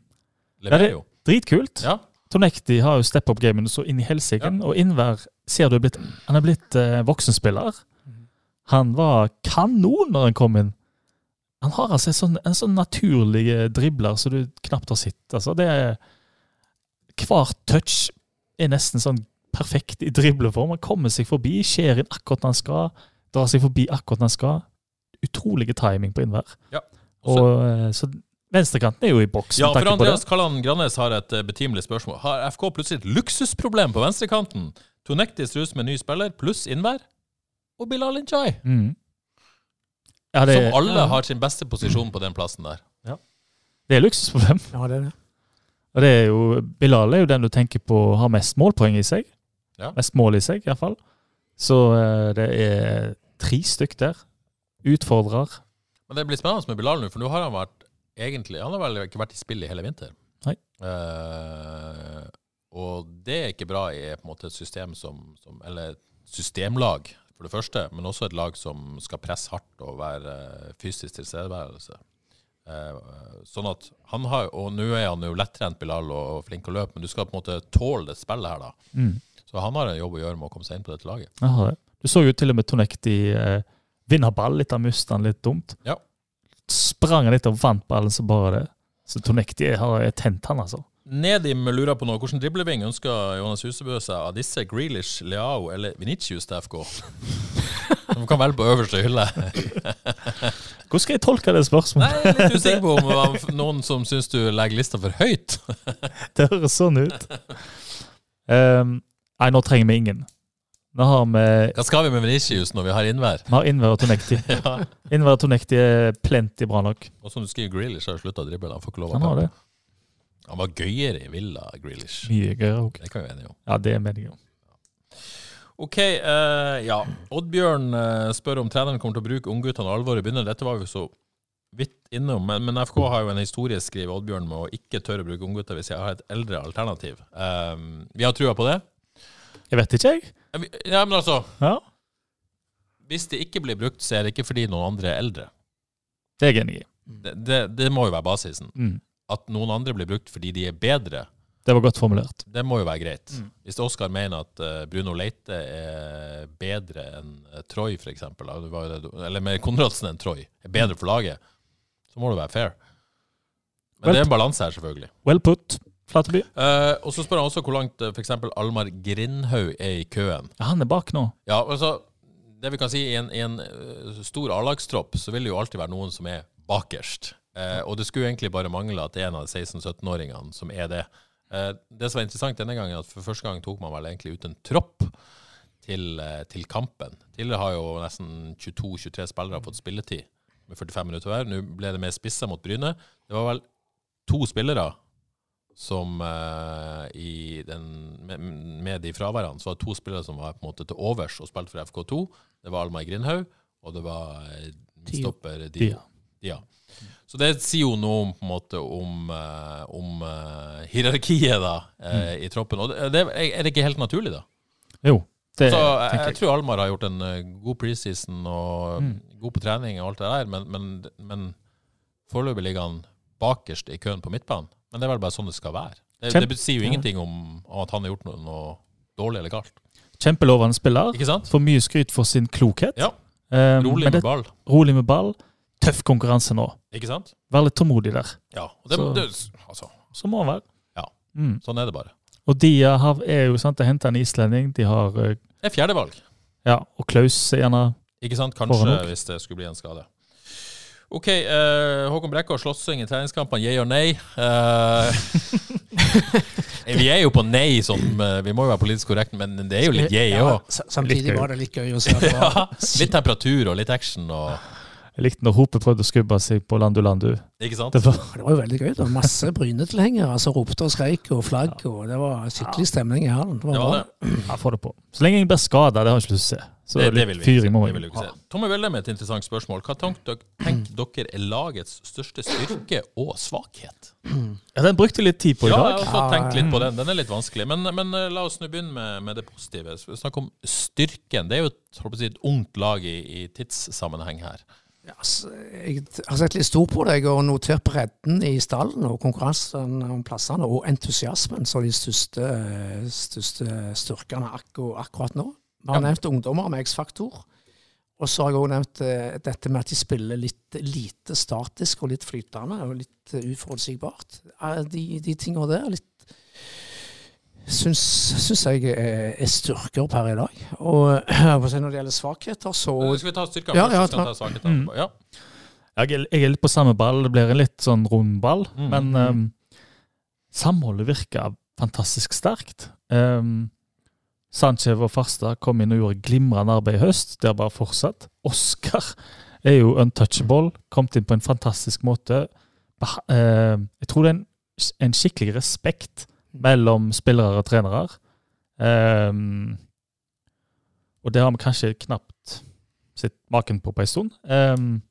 S1: leverer
S3: det-
S1: jo.
S3: Dritkult.
S1: Ja.
S3: Tonekti har jo step up gamen så inn i helsike, og Innvær ser du er blitt, han er blitt eh, voksenspiller. Han var kanon når han kom inn. Han har altså en sånn, en sånn naturlig dribler som du knapt har sett. Altså, det er, hver touch er nesten sånn perfekt i dribleform. Han kommer seg forbi, skjer inn akkurat når han skal, drar seg forbi akkurat når han skal. Utrolige timing på Innvær.
S1: Ja. Og så-
S3: Og, eh, så venstrekanten er jo i boks.
S1: Ja, for. Andreas Kalland Grannes har et eh, betimelig spørsmål. Har FK plutselig et luksusproblem på venstrekanten? Tonektis rus med ny spiller, pluss Innvær, og Bilal Inchai.
S3: Mm. Ja, det,
S1: Som alle
S3: ja,
S1: har sin beste posisjon på den plassen der.
S3: det er luksusproblem.
S2: Ja, det er det.
S3: Og det er jo, Bilal er jo den du tenker på har mest målpoeng i seg.
S1: Ja.
S3: Mest mål i seg, iallfall. Så eh, det er tre stykk der. Utfordrer.
S1: Men det blir spennende med Bilal nå, for nå har han vært egentlig Han har vel ikke vært i spill i hele vinter.
S3: Nei.
S1: Uh, og det er ikke bra i på en måte et system som, som Eller systemlag, for det første, men også et lag som skal presse hardt og være eh, fysisk tilstedeværelse. Uh, sånn at han har Og nå er han jo lettrent, Bilal, og flink å løpe, men du skal på en måte tåle det spillet her, da.
S3: Mm.
S1: Så han har en jobb å gjøre med å komme seg inn på dette laget.
S3: Aha. Du så jo til og med Tonekti eh, vinne ball litt av Mustan litt dumt.
S1: Ja.
S3: Sprang han litt og vant ballen så bare det. Så Tonekti har tent, han, altså.
S1: Nedim lurer på noe. Hvordan dribleving ønsker Jonas Husebø seg av disse Grealish, Leao eller Vinicius til FK? De kan velge på øverste hylle.
S3: Hvordan skal jeg tolke det spørsmålet?
S1: Nei, litt usikker på om det var noen som syns du legger lista for høyt.
S3: Det høres sånn ut. Um, nei, nå trenger vi ingen. Nå har med,
S1: Hva skal vi med Venitius når vi har innvær?
S3: vi har Innvær og Tonekti.
S1: Ja.
S3: Innvær og Tonekti er plenty bra nok.
S1: Og som du skriver, Grealish har slutta å drible. Han får ikke lov å
S3: Han har det.
S1: Han var gøyere i Villa, Grealish.
S3: Mye gøyere òg.
S1: Det kan vi være enige om.
S3: Ja, det er meningen.
S1: OK, uh, ja. Oddbjørn uh, spør om treneren kommer til å bruke ungguttene alvoret begynner. Dette var vi så vidt innom, men, men FK har jo en historie, skriver Oddbjørn, med å ikke tørre å bruke unggutter hvis jeg har et eldre alternativ. Uh, vi har trua på det.
S3: Jeg vet ikke, jeg.
S1: Ja, men altså
S3: Ja,
S1: Hvis det ikke blir brukt, så er det ikke fordi noen andre er eldre.
S3: Det er jeg enig i.
S1: Det, det, det må jo være basisen.
S3: Mm.
S1: At noen andre blir brukt fordi de er bedre,
S3: Det var godt formulert.
S1: det må jo være greit.
S3: Mm.
S1: Hvis Oskar mener at eh, Bruno Leite er bedre enn uh, Troy, f.eks., eller mer Konradsen enn Troy, er bedre for laget, så må det være fair. Men
S3: well,
S1: det er en balanse her, selvfølgelig.
S3: Well put, Flateby.
S1: Eh, og så spør han også hvor langt uh, f.eks. Almar Grindhaug er i køen.
S3: Ja, han er bak nå.
S1: Ja, altså, det vi kan si, I en, i en eh, stor A-lagstropp så vil det jo alltid være noen som er bakerst. Eh, og det skulle egentlig bare mangle at det er en av de 16-17-åringene som er det. Eh, det som var interessant denne gangen, at for første gang tok man vel egentlig ut en tropp til, eh, til kampen. Tidligere har jo nesten 22-23 spillere fått spilletid med 45 minutter hver. Nå ble det mer spissa mot Bryne. Det var vel to spillere som uh, i den, med, med de fraværene, så var det to spillere som var på en måte til overs og spilte for FK2. Det var Almar Grindhaug, og det var uh, stopper
S3: Dia.
S1: Dia. Så det sier jo noe om, på en måte, om, uh, om hierarkiet da, mm. i troppen. Og det, det, er det ikke helt naturlig, da?
S3: Jo, det
S1: Så jeg, jeg
S3: jeg.
S1: tror Almar har gjort en god preseason og
S3: Mm.
S1: god på trening og alt det der, men, men, men foreløpig ligger han bakerst i køen på midtbanen. Men det er vel bare sånn det skal være. Det,
S3: Kjempe-
S1: det sier jo ingenting om, om at han har gjort noe, noe dårlig eller galt.
S3: Kjempelovende spiller.
S1: Ikke sant?
S3: Får mye skryt for sin klokhet.
S1: Ja.
S3: Um,
S1: Rolig med
S3: det-
S1: ball.
S3: rolig med ball. Tøff konkurranse nå.
S1: Ikke sant?
S3: Vær litt tålmodig der.
S1: Ja. Og det,
S3: Så-
S1: det, altså,
S3: Så må han være.
S1: Ja.
S3: Mm.
S1: sånn er det bare.
S3: Og de har, er jo sant, de henter en islending. De har eh,
S1: Det er fjerdevalg.
S3: Ja, og Klaus er gjerne
S1: Ikke sant? Kanskje hvis det skulle bli en skade. OK. uh, Håkon Brekke og slåssing i treningskampene, yeah or nei? Uh, vi er jo på nei, sånn, vi må jo være politisk korrekte, men det er jo litt yeah
S2: Ja,
S1: òg.
S2: Ja, samtidig var det litt gøy å se på.
S1: Ja, litt temperatur og litt action og
S3: Jeg likte når Hope prøvde å skubbe seg på Landu Landu.
S1: Ikke sant?
S3: Det var,
S2: Det var jo veldig gøy. Det var masse Bryne-tilhengere som ropte og skreik og flagg. og Det var skikkelig stemning i hallen. Det var
S1: Det var det.
S3: ja, få det på. Så lenge jeg blir skada, det har jeg ikke lyst til å se. Så
S1: Det, det vil vi ikke se.
S3: fyring må
S1: Det vil
S3: vi
S1: vi ikke se. Tommy Welle med et interessant spørsmål. Hva tenker dere, dere er lagets største styrke og svakhet?
S3: Ja, den brukte litt tid på i
S1: Ja,
S3: dag.
S1: jeg har også tenkt litt på den. Den er litt vanskelig. Men, men eh, la oss nå begynne med, med det positive. Så vi snakker om styrken. Det er jo et, holdt på å si, et ungt lag i, i tidssammenheng her.
S2: Ja, jeg har sett litt stort på deg og notert bredden i stallen og konkurransen om plassene, og entusiasmen som de største, største styrkene akkurat nå. Vi har
S1: Ja.
S2: nevnt ungdommer med X-faktor. Og så har jeg òg nevnt eh, dette med at de spiller litt lite statisk og litt flytende og litt uh, uforutsigbart. Eh, De, de tingene der litt syns, syns jeg er, er styrker per i dag. Og når det gjelder svakheter, så
S1: Skal vi ta styrker
S2: Ja, ja,
S1: ta svakhetene etterpå? Ja.
S3: Jeg jeg er litt på samme ball. Det blir en litt sånn rund ball.
S1: Mm.
S3: Men um, samholdet virker fantastisk sterkt. Um, Sanchez og Farstad kom inn og gjorde glimrende arbeid i høst. Det har bare fortsatt. Oscar er jo untouchable. Kommet inn på en fantastisk måte. Eh, jeg tror det er en, en skikkelig respekt mellom spillere og trenere. Um, og det har vi kanskje knapt sett maken på på en stund. Um,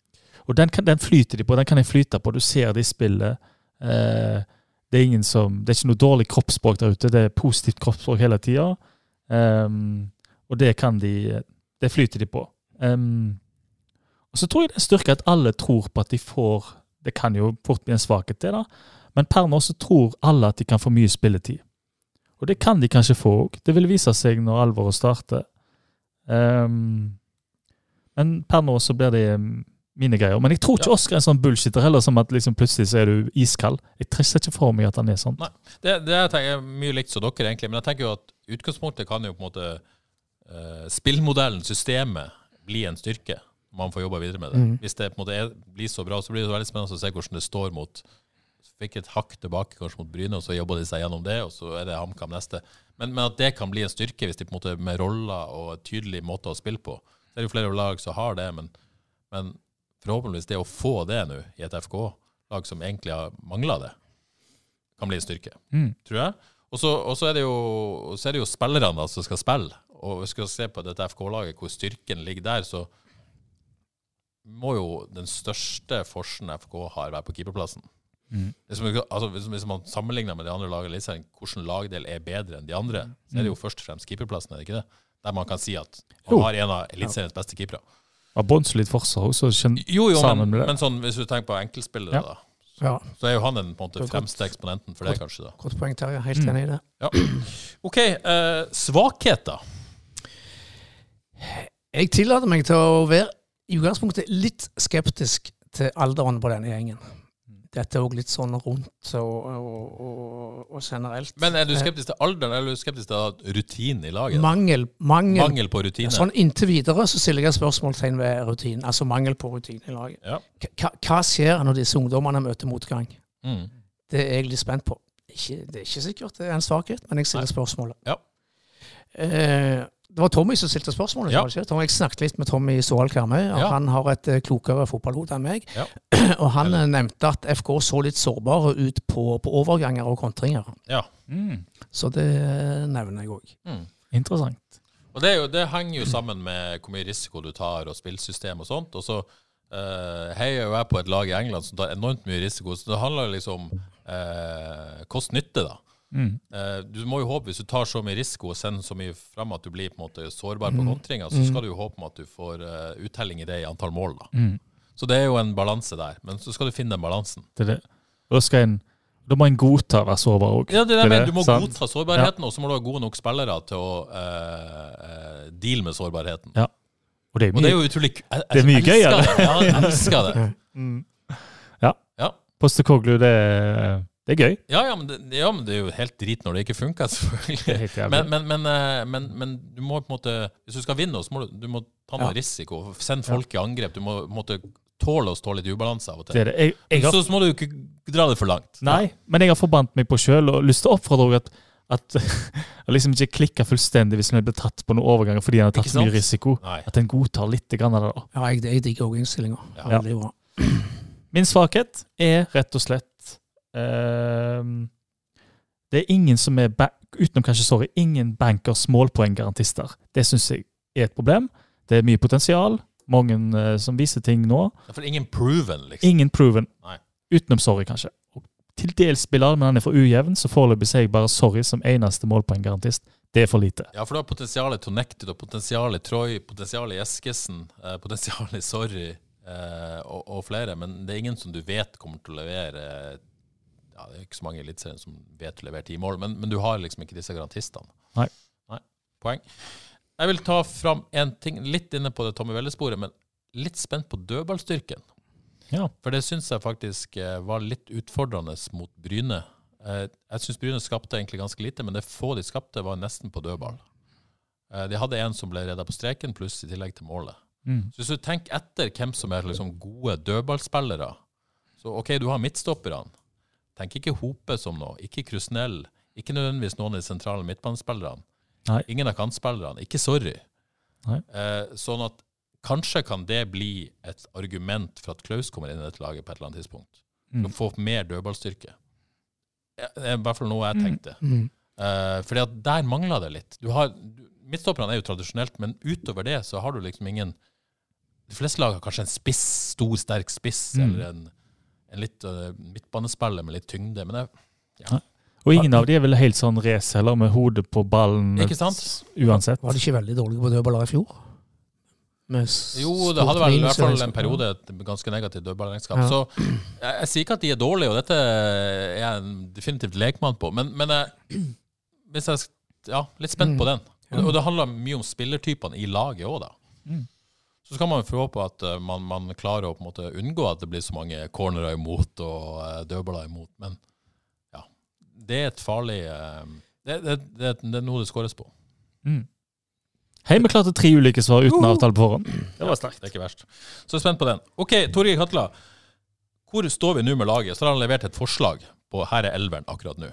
S3: og den, kan, den flyter de på, den kan jeg flyte på. Du ser det i spillet. Eh, det er ingen som, det er ikke noe dårlig kroppsspråk der ute, det er positivt kroppsspråk hele tida. Um, og det kan de Det flyter de på. Um, og så tror jeg det er en styrke at alle tror på at de får Det kan jo fort bli en svakhet, det, da. Men per nå så tror alle at de kan få mye spilletid. Og det kan de kanskje få òg. Det vil vise seg når alvoret starter. Um, men per nå så blir det mine greier. Men jeg tror ikke
S1: Ja.
S3: Oskar er en sånn bullshitter heller, som at liksom plutselig så er du iskald. Jeg trister ikke for meg at han er sånn.
S1: Nei. Det, det jeg tenker, er mye likt som dere, egentlig. Men jeg tenker jo at utgangspunktet kan jo på en måte uh, Spillmodellen, systemet, bli en styrke. Man får jobba videre med det.
S2: Mm.
S1: Hvis det på en måte er, blir så bra, så blir det veldig spennende å se hvordan det står mot Fikk et hakk tilbake kanskje mot Bryne, og så jobba de seg gjennom det, og så er det HamKam neste. Men, men at det kan bli en styrke hvis de på en måte med roller og en tydelig måte å spille på. Så er det jo flere lag som har det, men, men forhåpentligvis det å få det nå i et FK-lag som egentlig har mangla det, kan bli en styrke
S3: Mm.
S1: tror jeg. Og så, er det jo, så er det jo spillerne da, som skal spille. Og hvis vi skal se på dette FK-laget, hvor styrken ligger der, så må jo den største forsen FK har, være på keeperplassen.
S3: Mm.
S1: Hvis, man, altså, hvis, man sammenligner med de andre lagene, liksom, hvilken lagdel er bedre enn de andre, så er det jo først og fremst keeperplassen, er det ikke det? Der man kan si at man har en av eliteseriens beste keepere.
S3: Ja, Har båndsolidt forsvar også, skjøn-
S1: Jo, jo,
S3: sammen
S1: men, men sånn, hvis du tenker på enkeltspillere,
S3: Ja.
S1: da,
S2: Ja,
S1: så er jo han den på en måte
S2: er godt.
S1: fremste eksponenten for det, kanskje. da.
S2: Godt poeng, Terje. Helt
S3: Mm.
S2: enig i det.
S1: Ja. OK, eh, svakheter.
S2: Jeg tillater meg til å være i utgangspunktet litt skeptisk til alderen på denne gjengen. Dette er òg litt sånn rundt og, og, og, og generelt.
S1: Men er du skeptisk til alderen, eller er du skeptisk til rutinen i laget?
S2: Mangel, mangel,
S1: Mangel på rutine?
S2: Sånn Inntil videre så stiller jeg spørsmålstegn ved rutinen. Altså mangel på rutine i laget.
S1: Ja.
S2: Hva, hva skjer når disse ungdommene møter motgang?
S1: Mm.
S2: Det er jeg litt spent på. Ikke, det er ikke sikkert det er en svakhet, men jeg stiller
S1: Nei.
S2: spørsmålet.
S1: Ja.
S2: Eh, det var Tommy som stilte spørsmålet.
S1: Ja.
S2: Tommy, jeg snakket litt med Tommy Ståhl Karmøy,
S1: Ja.
S2: han har et eh, klokere fotballhode enn meg.
S1: Ja.
S2: og han
S1: Eller-
S2: eh, nevnte at FK så litt sårbare ut på, på overganger og kontringer.
S1: ja.
S3: Mm.
S2: Så det eh, nevner jeg òg.
S1: Mm.
S3: Interessant.
S1: Og det, er jo, det henger jo sammen med hvor mye risiko du tar, og spillsystem og sånt. Og så uh, heier jo jeg på et lag i England som tar enormt mye risiko, så det handler liksom om eh, kost-nytte, da.
S3: Mm.
S1: Eh, du må jo håpe, hvis du tar så mye risiko og sender så mye frem at du blir på en måte sårbar på
S2: Mm.
S1: kontringer, så skal du jo håpe at du får uh, uttelling i det i antall mål. da.
S3: Mm.
S1: Så det er jo en balanse der, men så skal du finne den balansen.
S3: Det det. Da, en, da må en godta å være sårbar òg.
S1: Ja, det er det. Du må
S3: sant?
S1: godta sårbarheten, og så må du ha gode nok spillere til å eh, eh, deale med sårbarheten.
S3: Ja. Og det er
S1: Og det er jo utrolig jeg, jeg,
S3: Det er mye gøyere.
S1: Ja, jeg elsker det.
S3: Mm. Ja.
S1: Ja.
S3: Postekoglu, det, er- det er gøy.
S1: Ja, ja, men det, ja, men det er jo helt drit når det ikke funker,
S3: er
S1: selvfølgelig. Men, men, men, eh, men, men du må på en måte Hvis du skal vinne, så må du, du må ta noe
S2: Ja.
S1: risiko. Send folk i angrep. Du må på en måte tåle å stå litt i ubalanse av og
S3: det
S1: til.
S3: er det. Jeg, jeg har,
S1: Så, så må du ikke dra det for langt.
S3: nei, men jeg har forbannet meg på sjøl og lyst til å oppfordre at at å liksom ikke klikker fullstendig hvis en blir tatt på noen overganger fordi han har tatt så mye risiko.
S1: Nei.
S3: At en godtar litt grann av det. da.
S2: Ja, jeg, jeg digger òg innstillinga.
S1: Ja.
S3: Min svakhet er rett og slett Det er ingen som er utenom kanskje, sorry, ingen bankers målpoenggarantister. Det syns jeg er et problem. Det er mye potensial. Mange eh, som viser ting nå.
S1: For ingen proven, liksom.
S3: Ingen proven.
S1: Nei.
S3: Utenom sorry, kanskje. Og til dels spiller, men han er for ujevn, så foreløpig sier jeg bare sorry som eneste målpoenggarantist. Det er for lite.
S1: Ja, for du har potensialet Tonected og potensialet Troy, potensialet Eskesen, eh, potensialet Sorry eh, og, og flere, men det er ingen som du vet kommer til å levere eh, ja, Det er ikke så mange i Eliteserien som vet å levere ti mål, men, men du har liksom ikke disse garantistene.
S3: Nei.
S1: Nei. Poeng. Jeg vil ta fram en ting, litt inne på det Tommy Welle-sporet, men litt spent på dødballstyrken.
S3: Ja.
S1: For det syns jeg faktisk eh, var litt utfordrende mot Bryne. Eh, Jeg syns Bryne skapte egentlig ganske lite, men det få de skapte, var nesten på dødball. Eh, De hadde en som ble redda på streken, pluss i tillegg til målet.
S3: Mm.
S1: Så hvis du tenker etter hvem som er liksom gode dødballspillere Så OK, du har midtstopperne. Tenk ikke Hope som noe, ikke Krusnell. Ikke nødvendigvis noen av de sentrale midtbanespillerne. Ingen av kantspillerne. Ikke Sorry.
S3: Nei.
S1: Eh, sånn at kanskje kan det bli et argument for at Klaus kommer inn i dette laget på et eller annet tidspunkt.
S3: Mm.
S1: Å få mer dødballstyrke. Det er i hvert fall noe jeg tenkte.
S2: Mm.
S1: Eh, fordi at der mangla det litt. Du har, du, midtstopperne er jo tradisjonelt, men utover det så har du liksom ingen De fleste lag har kanskje en spiss, stor, sterk spiss,
S3: Mm.
S1: eller en litt uh, midtbanespiller med litt tyngde. Men det,
S3: Og ingen av de er vel helt sånn race heller, med hodet på ballen
S1: Ikke sant?
S3: uansett.
S2: Var de ikke veldig dårlige på dødballer i fjor? Med
S1: jo, det hadde vel i hvert fall en periode et ganske negativt dødballregnskap.
S2: Ja.
S1: Så jeg, jeg sier ikke at de er dårlige, og dette er jeg en definitivt lekmann på, men, men jeg, hvis jeg, ja, litt spent
S2: Mm.
S1: på den. Og, det- og det handler mye om spillertypene i laget òg, da.
S3: Mm.
S1: Så skal man jo få håpe at eh, man, man klarer å på en måte unngå at det blir så mange cornerer imot og uh, dødballer imot. Men ja, det er et farlig eh, det, det, det, det er noe det skåres på.
S3: Mm. Hei, vi klarte tre ulike svar uten avtale på forhånd. Det var sterkt.
S1: Det er ikke verst. Så jeg er spent på den. OK, Torgeir Katla. Hvor står vi nå med laget? Så har han levert et forslag på her er elveren akkurat nå.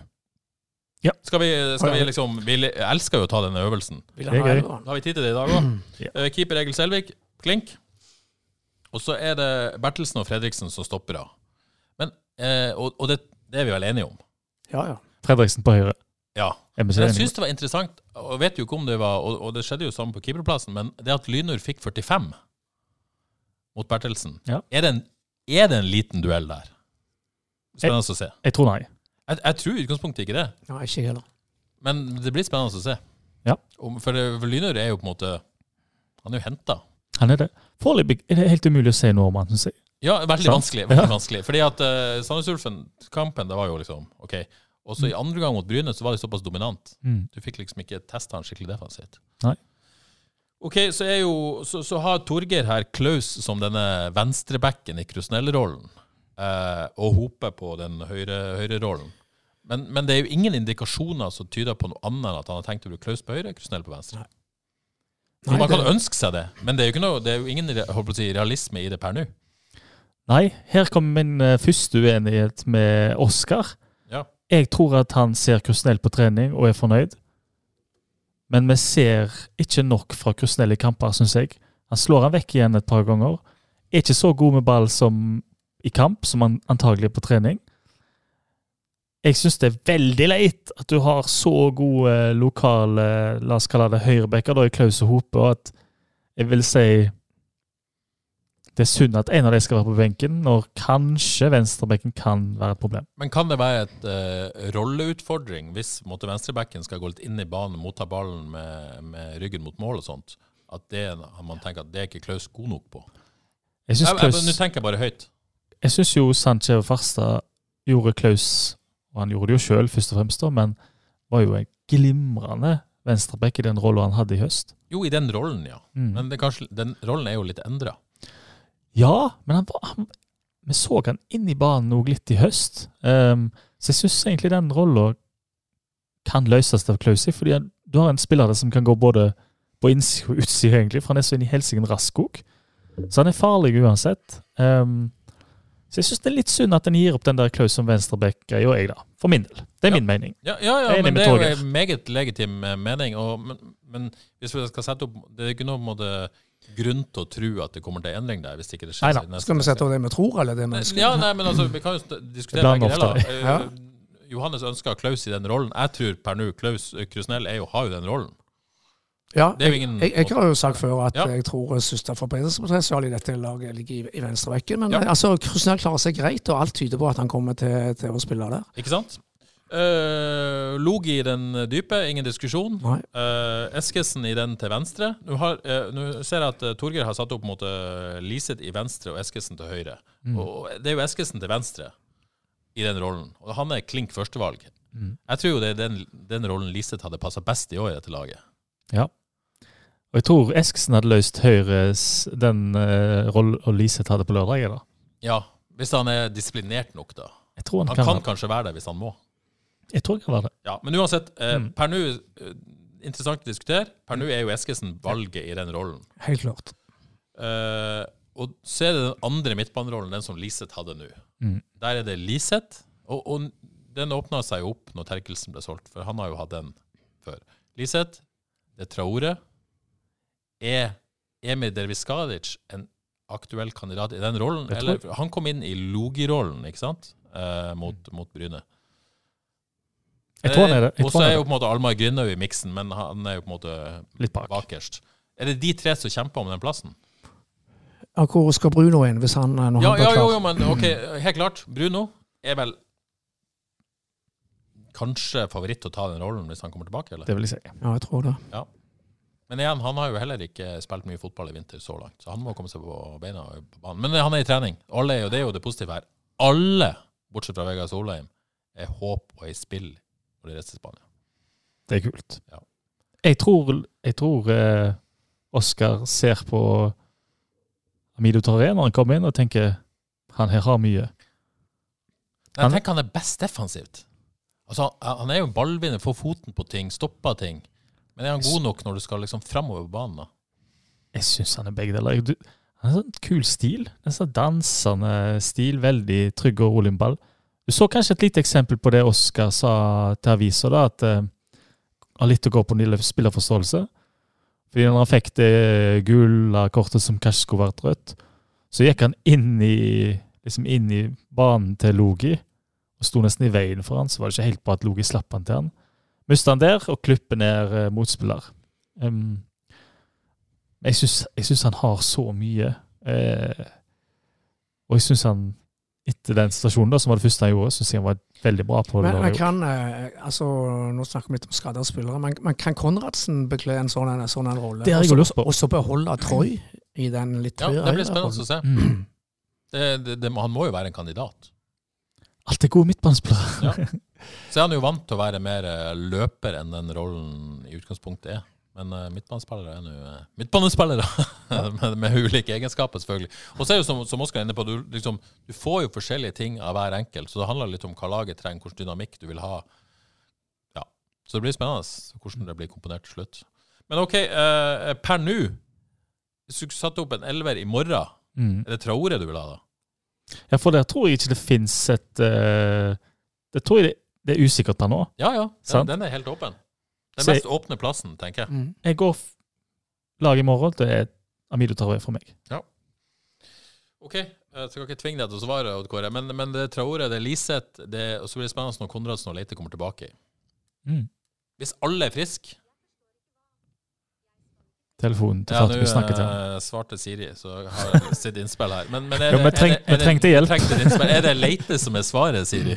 S3: Ja.
S1: Skal vi, skal vi liksom Vi elsker jo å ta denne øvelsen.
S2: Da
S3: Det er gøy.
S2: elveren?
S1: Har vi tid til det i dag òg?
S3: Ja.
S1: Keeper Egil Selvik, klink. Og så er det Bertelsen og Fredriksen som stopper av. Men, eh, og og det, det er vi vel enige om?
S2: Ja, ja.
S3: Fredriksen på høyre.
S1: Ja. Men jeg syns det var interessant, og vet jo ikke om det var Og, og det skjedde jo sammen på keeperplassen, men det at Lynur fikk 45 mot Bertelsen,
S3: Ja.
S1: er, det en, er det en liten duell der? Spennende å se.
S3: Jeg tror nei.
S1: Jeg, jeg tror i utgangspunktet ikke det,
S2: Nei, ikke heller.
S1: men det blir spennende å se.
S3: Ja.
S1: Om, for, det- for Lynur er jo på en måte Han er jo henta.
S3: Han er det. Foreløpig er det helt umulig å se han, syns jeg.
S1: Ja, veldig
S3: Sant.
S1: vanskelig. veldig
S3: Ja.
S1: vanskelig. Fordi at uh, Sandnes Ulfen-kampen, det var jo liksom OK. Og så i andre gang mot Bryne så var de såpass dominant.
S3: Mm.
S1: Du fikk liksom ikke testa han skikkelig defensivt.
S3: Nei.
S1: Ok, så, er jo, så, så har Torgeir her Klaus som denne venstrebacken i Krusnell-rollen, uh, og Hope på den høyre- høyrerollen. Men, men det er jo ingen indikasjoner som tyder på noe annet enn at han har tenkt å bruke Klaus på høyre, Krusnell på venstre. Så
S2: Nei,
S1: man kan
S2: det-
S1: ønske seg det, men det er jo, ikke noe, det er jo ingen si, realisme i det per nå.
S3: Nei, her kommer min uh, første uenighet med Oskar.
S1: Ja.
S3: Jeg tror at han ser Krusnell på trening og er fornøyd. Men vi ser ikke nok fra Krusnell i kamper, syns jeg. Han slår han vekk igjen et par ganger. Er ikke så god med ball som i kamp, som han antagelig er på trening. Jeg syns det er veldig leit at du har så gode lokale, la oss kalle det høyrebacker, da, i Klaus og Hope, og at jeg vil si det er synd at en av de skal være på benken, når kanskje venstrebenken kan være et problem.
S1: Men kan det være et uh, rolleutfordring hvis venstrebacken skal gå litt inn i banen, motta ballen med, med ryggen mot mål og sånt? At det, man tenker at det er ikke Klaus god nok på?
S3: Jeg
S1: jeg-
S3: Klaus-
S1: Nå tenker jeg bare høyt.
S3: jeg syns jo Sanchez og Farstad gjorde Klaus, og han gjorde det jo sjøl først og fremst, da, men var jo en glimrende venstreback i den rolla han hadde i høst.
S1: Jo, i den rollen, ja.
S3: Mm.
S1: Men det kanskje, den rollen er jo litt endra.
S3: Ja, men han han, vi så han inn i banen òg litt i høst. Um, så jeg syns egentlig den rolla kan løses av Klausi, fordi han, du har en spiller der som kan gå både på innsida og utsida, egentlig, for han er så inn i helsike rask òg. Så han er farlig uansett. Ehm, så jeg syns det er litt synd at en gir opp den der Klaus som venstreback-greia, jeg, da. For min del. Det er
S1: Ja.
S3: min mening.
S1: Ja, ja, ja men det er jo en meget legitim eh, mening. Og, men, men hvis vi skal sette opp Det er ikke noe måte, grunn til å tro at det kommer til endring der. hvis ikke det skjer Nei, da.
S2: Skal vi sette opp det vi tror, eller det vi ønsker?
S1: Ja, nei, men altså, Vi kan jo diskutere begge deler.
S2: Ja.
S1: Eh, Johannes ønsker Klaus i den rollen. Jeg tror per nå Klaus Krusnell er jo, har jo den rollen.
S2: Ja, jeg, jeg, jeg har jo sagt før at
S1: Ja.
S2: jeg tror største forbedringspotensial i dette laget ligger i, i venstrebekken. Men
S1: Ja.
S2: eh, altså, Krusnell klarer seg greit, og alt tyder på at han kommer til, til å spille der.
S1: Ikke sant? Uh, Logi i den dype, ingen diskusjon. Uh, Eskesen i den til venstre. Nå, har, eh, nå ser jeg at uh, Torgeir har satt opp mot uh, Liseth i venstre og Eskesen til høyre.
S3: Mm.
S1: Og Det er jo Eskesen til venstre i den rollen. Og han er klink førstevalg.
S3: Mm.
S1: Jeg tror jo det er den, den rollen Liseth hadde passa best i år i dette laget.
S3: Ja. Og jeg tror Eskesen hadde løst Høyres den uh, rollen Liseth hadde på lørdag. da.
S1: Ja, hvis han er disiplinert nok, da.
S3: Jeg tror han,
S1: Han
S3: kan,
S1: kan kanskje være det hvis han må.
S3: Jeg tror han kan være det.
S1: Ja, Men uansett, eh,
S3: Mm.
S1: per nå eh, Interessant å diskutere. Per nå er jo Eskesen valget i den rollen.
S2: Helt klart.
S1: Eh, og så er det den andre midtbanerollen, den som Liseth hadde nå.
S3: Mm.
S1: Der er det Liseth, og, og den åpna seg jo opp når Terkelsen ble solgt, for han har jo hatt den før. Liseth, det er Traore. Er Emir Derviskadic en aktuell kandidat i den rollen? Eller, han kom inn i Logi-rollen, ikke sant, eh, mot, mot Bryne.
S3: Jeg tror han er det.
S1: Og så er jo på en måte Almar Grindhaug i miksen, men han er jo på en måte
S3: Litt bak.
S1: bakerst. Er det de tre som kjemper om den plassen?
S2: Ja, hvor skal Bruno inn hvis han, eh, når
S1: Ja,
S2: han blir
S1: ja,
S2: klar?
S1: jo, jo, men ok, helt klart. Bruno er vel kanskje favoritt til å ta den rollen hvis han kommer tilbake, eller?
S3: Det vil jeg si.
S2: Ja, jeg tror det.
S1: Men igjen, han har jo heller ikke spilt mye fotball i vinter så langt, så han må komme seg på beina. på banen. Men han er i trening. Alle, er jo- det er jo det positive her. Alle, bortsett fra Vegard Solheim, er håp og er i spill når de reiser til Spania.
S3: Det er kult.
S1: Ja.
S3: Jeg tror, jeg tror eh, Oskar ser på Amido Taré når han kommer inn, og tenker han her har mye.
S1: Jeg tenker han er best defensivt. Altså, han han er jo en ballvinner, får foten på ting, stopper ting. Men er han god nok når du skal liksom framover på banen? da?
S3: Jeg syns han er begge deler. Du, han har sånn kul stil. En sånn dansende stil. Veldig trygg og rolig med ball. Du så kanskje et lite eksempel på det Oskar sa til avisa, da, at uh, har litt å gå på når det spillerforståelse. Fordi når han fikk det gule kortet som kanskje skulle vært rødt, så gikk han inn i, liksom inn i banen til Logi og sto nesten i veien for han, så var det ikke helt bra at Logi slapp han til han. Mister han der og klipper ned eh, motspiller. Um, jeg syns, han har så mye. Eh, og jeg syns han, etter den situasjonen da, som var det første han gjorde, syns jeg han var veldig bra på
S2: Men,
S3: det.
S2: men kan, eh, altså, Nå snakker vi litt om skadde spillere, men, men kan Konradsen bekle en sånn, en sånn en rolle?
S3: Det har jeg lyst på.
S2: Og så beholde Troy i den litt
S1: Ja, det blir spennende å se.
S3: Mm.
S1: Det, det, det, han må jo være en kandidat.
S3: Alt er gode midtbanespillere.
S1: Ja. Så er han jo vant til å være mer eh, løper enn den rollen i utgangspunktet er. Men uh, midtbanespillere er nå uh, midtbanespillere, med, med ulike egenskaper, selvfølgelig. Og så er jo som, som Oskar er inne på, du, liksom, du får jo forskjellige ting av hver enkelt, så det handler litt om hva laget trenger, hvilken dynamikk du vil ha. Ja, Så det blir spennende hvordan det blir komponert til slutt. Men OK, uh, per nå Hvis du satte opp en elver i morgen,
S3: Mm.
S1: er det Traore du vil ha da?
S3: Ja, for der tror jeg ikke det fins et uh, Det tror jeg det, det er usikkert per nå.
S1: Ja, ja. Den, den er helt åpen. Den
S3: Så-
S1: mest åpne plassen, tenker jeg.
S2: Mm.
S3: Jeg går lag i morgen. Det er Amido Traoré for meg. Ja.
S1: Ok, jeg skal ikke tvinge deg til å svare, Odd Kåre, men, men det er Traore, det er Liseth, og så blir det spennende når Konradsen og Leite kommer tilbake.
S3: Mm.
S1: Hvis alle er friske
S3: Telefonen til
S1: Ja,
S3: Fatima snakker til ham.
S1: nå eh, svarte Siri, så jeg har sitt innspill her. Men, men er
S3: Ja,
S1: det,
S3: men
S1: er det,
S3: trengte hjelp.
S1: Er det Leite som er svaret, Siri?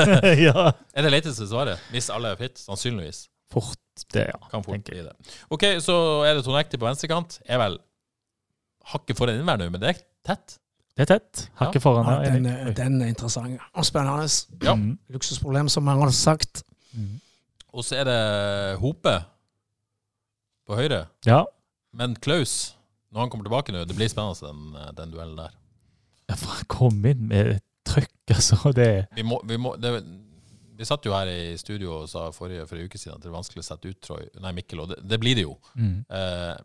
S3: ja.
S1: Er det Leite som er svaret? Hvis alle er fritt? Sannsynligvis.
S3: Fort det, ja.
S1: Kan fort
S3: tenker
S1: bli det. Ok, så er det Tonekti på venstrekant. Er vel hakket foran innvær nå, men det er tett.
S3: Det er tett. Hakket foran.
S2: Ja,
S3: Ja,
S2: den, er- den er interessant og spennende.
S1: Ja.
S3: Mm.
S2: Luksusproblem, som mange har sagt.
S3: Mm.
S1: Og så er det Hope på høyre.
S3: Ja.
S1: Men Klaus, når han kommer tilbake nå, det blir spennende den, den duellen der.
S3: ja, for han kom inn med trøkk, altså. Det
S1: Vi, må, vi, må, det, vi satt jo her i studio og sa forrige, for en uke siden at det er vanskelig å sette ut Troy, nei, Mikkel, og det, det blir det jo.
S3: mm.
S1: Eh,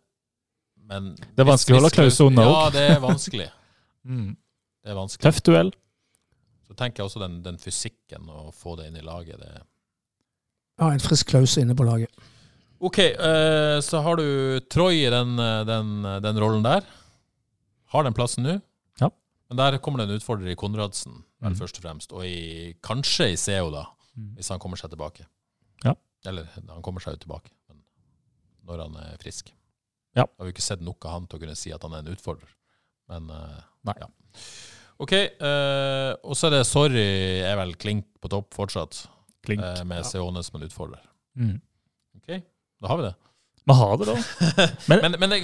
S1: men
S3: Det er vanskelig å holde Klaus unna
S1: Ja, det er vanskelig.
S3: Mm.
S1: Det er vanskelig.
S3: Tøff duell.
S1: Så tenker jeg også den, den fysikken, å få det inn i laget. Det.
S2: Ja, En frisk Klaus inne på laget.
S1: OK, uh, så har du Troy i den, eh, den, den rollen der. Har den plassen nå.
S3: Ja.
S1: Men der kommer det en utfordrer i Konradsen, vel
S3: Mhm.
S1: først og fremst. Og i, kanskje i CEO, da,
S3: Mm.
S1: hvis han kommer seg tilbake.
S3: Ja.
S1: Eller han kommer seg jo tilbake, men når han er frisk.
S3: Ja.
S1: Jeg har jo ikke sett nok av han til å kunne si at han er en utfordrer. Men uh,
S3: Nei.
S1: ja. OK, Uh, og så er det Sorry er vel klink på topp fortsatt,
S3: Klink.
S1: med
S3: Ja.
S1: Seone som en utfordrer.
S3: Mm.
S1: OK, da har vi det.
S3: Vi har det, da.
S1: Men, men det,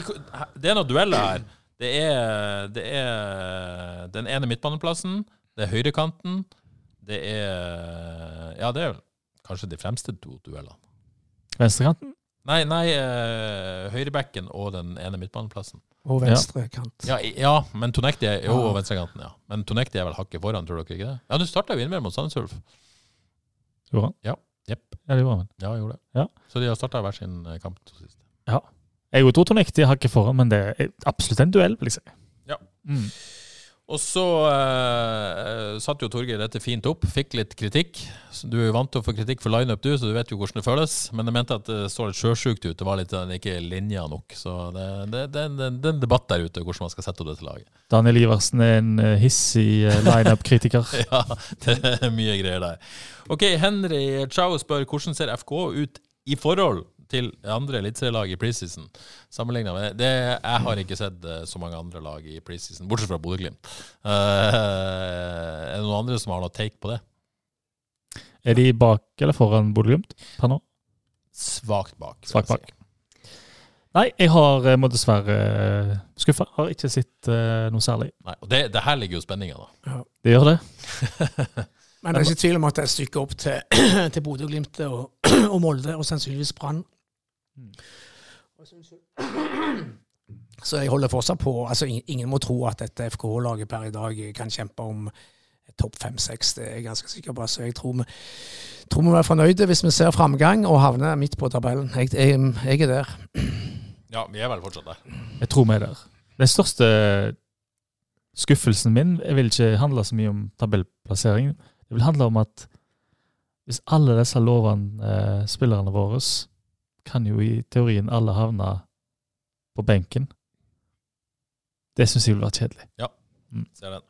S1: det er noen dueller her. Det er, det er den ene midtbaneplassen, det er høyrekanten, det er Ja, det er kanskje de fremste to duellene.
S3: Venstrekanten.
S1: Nei, nei eh, høyrebekken og den ene midtbaneplassen.
S2: Og venstre
S1: Ja. Ja, ja men Tonekti er jo
S2: Ja.
S1: og venstrekanten, ja. Men Tonekti er vel hakket foran, tror dere ikke det? Ja, du starta jo innimellom mot Sandnes Ulf.
S3: Gjorde han?
S1: Jepp.
S3: Ja, det gjorde han.
S1: Ja, jeg gjorde det.
S3: Ja.
S1: Så de har starta hver sin kamp kamp sist. Ja.
S3: Jeg og de har ikke foran, men det er absolutt en duell, vil jeg si.
S1: Ja.
S3: Mm.
S1: Og så uh, satte jo Torgeir dette fint opp, fikk litt kritikk. Du er jo vant til å få kritikk for lineup, du, så du vet jo hvordan det føles. Men jeg mente at det så litt sjøsjukt ut. Det var litt den ikke linja nok. Så det, det, det, det, er en debatt der ute hvordan man skal sette opp dette laget.
S3: Daniel Iversen er en eh, hissig eh, lineup-kritiker.
S1: Ja, det er mye greier der. Ok, Henry Chau spør hvordan ser FK ut i forhold til andre eliteserielag i preseason? Sammenlignet med det. Jeg har ikke sett eh, så mange andre lag i preseason, bortsett fra Bodø-Glimt. Uh, er det noen andre som har noe take på det?
S3: Er de bak eller foran Bodø-Glimt per nå?
S1: Svakt bak.
S3: Svakt
S1: jeg
S3: bak.
S1: si.
S3: Nei, jeg har eh, må dessverre skuffa. Har ikke sett uh, noe særlig.
S1: Nei, og det, det her ligger jo spenninga, da.
S3: Det gjør det.
S2: Men det er ikke tvil om at det er et stykke opp til, til Bodø-Glimt og, og Molde, og sannsynligvis Brann. Så jeg holder fortsatt på altså Ingen må tro at dette FKH-laget per i dag kan kjempe om topp fem-seks. Det er jeg ganske sikker på. Så jeg tror vi, tror vi er fornøyde hvis vi ser framgang og havner midt på tabellen. Jeg, jeg, jeg er der.
S1: Ja, vi er vel fortsatt der.
S3: Jeg tror vi er der. Den største skuffelsen min jeg vil ikke handle så mye om tabellplassering. Det vil handle om at hvis alle disse lovende eh, spillerne våre kan jo i teorien alle havne på benken. Det syns jeg vil være kjedelig.
S1: Ja, Ser den.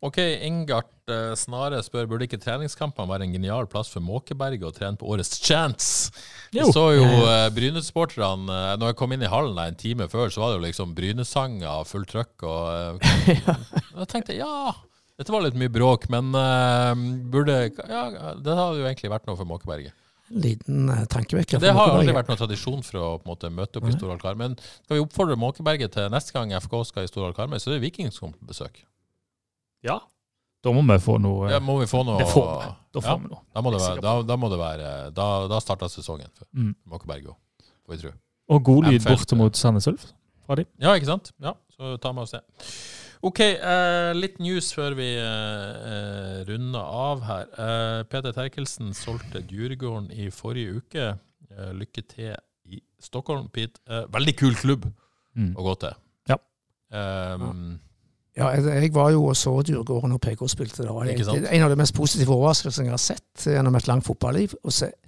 S1: Ok, Ingart eh, Snare spør burde ikke treningskampene være en genial plass for Måkeberget å trene på årets chance. Vi så jo uh, Bryne-supporterne eh, Når jeg kom inn i hallen en time før, så var det jo liksom Bryne-sanger og fullt trøkk. Og uh, jeg tenkte ja, dette var litt mye bråk, men eh, burde Ja, det hadde jo egentlig vært noe for Måkeberget.
S2: En liten eh, tankevekker.
S1: Det har aldri vært noen tradisjon for å på en måte, møte opp i Storhall Karmøy. Men skal vi oppfordre Måkeberget til neste gang FK skal i Storhall Karmøy, så er det Viking som kommer på besøk.
S3: Ja. Da må vi få noe
S1: Ja, må vi få noe
S3: Det får vi. Da får
S1: Ja.
S3: vi noe.
S1: Da må det være, da, da, må det være, da, da starter sesongen for
S3: Mm.
S1: Måkeberg òg, får vi tro.
S3: Og god lyd
S1: MFL.
S3: borte mot Sandnes Ulf fra dem.
S1: Ja, ikke sant? Ja, så ta med oss det. OK, uh, litt news før vi uh, eh, runder av her. Uh, Peter Terkelsen solgte Djurgården i forrige uke. Eh, lykke til i Stockholm, Pete. Eh, veldig kul klubb
S3: Mm.
S1: å gå til.
S3: Ja.
S1: Um,
S2: Ja, jeg, jeg var jo og så Djurgården og PK spilte. Det var
S1: Ikke
S2: en av de mest positive overraskelsene jeg har sett gjennom et langt fotballiv. Å se eh,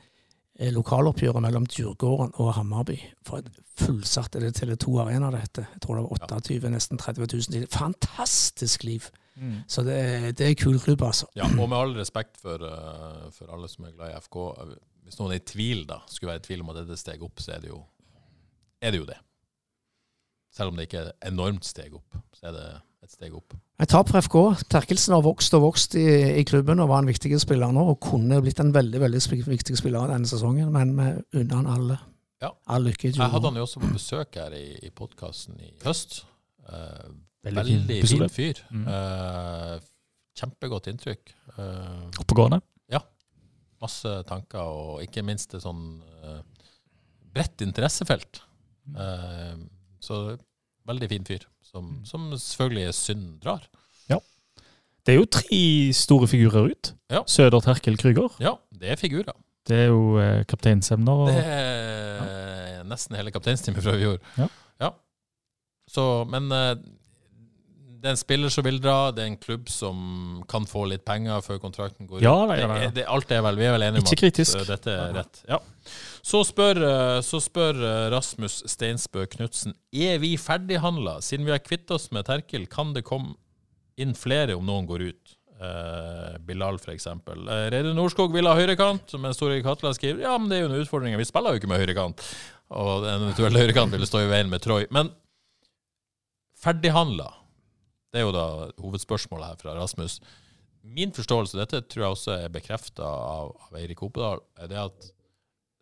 S2: lokaloppgjøret mellom Djurgården og Hammarby. For et fullsatt er det Tele2 Arena det heter. Jeg tror det var 28, nesten 30 000. Fantastisk liv.
S3: Mm.
S2: Så det, det er en kul klubb, altså.
S1: Ja, og med all respekt for, eh, for alle som er glad i FK. eh, Hvis noen er i tvil, da, skulle være i tvil om at dette steg opp, så er det jo, er det, jo det. Selv om det ikke er et enormt steg opp, så er det et steg opp.
S2: Et tap for FK. Terkelsen har vokst og vokst i, i klubben og var en viktig spiller nå. Og kunne blitt en veldig veldig viktig spiller denne sesongen, men med unna han alle.
S1: Ja.
S2: All lykke i
S1: Jeg hadde han jo også på besøk her i, i podkasten i høst. Uh,
S3: Veldig
S1: veldig
S3: fin,
S1: fin fyr.
S3: Mm.
S1: Uh, kjempegodt inntrykk. Uh,
S3: Oppegående.
S1: masse tanker, og ikke minst et sånn eh, bredt interessefelt. Eh, så veldig fin fyr, som, som selvfølgelig synd drar. Ja.
S3: Det er jo tre store figurer ut.
S1: Ja.
S3: Søder, Terkel, Krüger.
S1: Ja, det er figurer.
S3: Det er jo eh, kapteinsemner. Og,
S1: Det er nesten hele kapteinsteamet fra i fjor.
S3: Ja.
S1: Så, men eh, det er en spiller som vil dra, det er en klubb som kan få litt penger før kontrakten går ut.
S3: Ja, det, ja,
S1: Det
S3: ja.
S1: det, alt er vel, Vi er vel enige om
S3: kritisk.
S1: at eh, dette er rett. Ja. Så spør, eh, så spør eh, Rasmus Steinsbø Knutsen er vi ferdighandla. Siden vi har kvitt oss med Terkel, kan det komme inn flere om noen går ut? Uh, Bilal, f.eks. Uh, Reidun Norskog vil ha høyrekant, mens Tore Katla skriver ja, men det er jo en utfordring. Vi spiller jo ikke med høyrekant. Og en eventuell høyrekant ville stå i veien med Troy. Men ferdighandla, det er jo da hovedspørsmålet her fra Rasmus. Min forståelse, dette tror jeg også er bekrefta av, av Eirik Opedal, er det at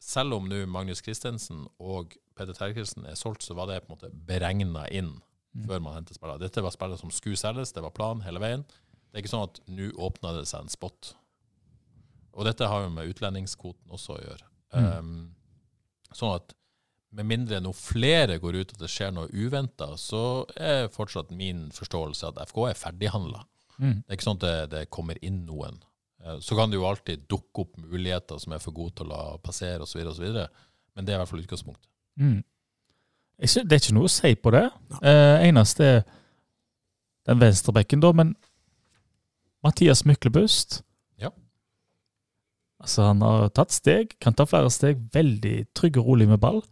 S1: selv om nå Magnus Christensen og Peter Terkelsen er solgt, så var det på en måte beregna inn før man hentet spillere. Dette var spillere som skulle selges, det var planen hele veien. Det er ikke sånn at nå åpna det seg en spot. Og dette har jo med utlendingskvoten også å gjøre. Um, sånn at med mindre noe flere går ut og det skjer noe uventa, så er fortsatt min forståelse at FK er ferdighandla.
S3: Mm.
S1: Det er ikke sånn at det, det kommer inn noen. Eh, Så kan det jo alltid dukke opp muligheter som er for gode til å la passere osv.. Men det er i hvert fall utgangspunktet.
S3: Mm. Det er ikke noe å si på det. Eh, eneste er den venstrebekken, da. Men Mathias Myklebust
S1: Ja.
S3: Altså, han har tatt steg, kan ta flere steg. Veldig trygg og rolig med ball.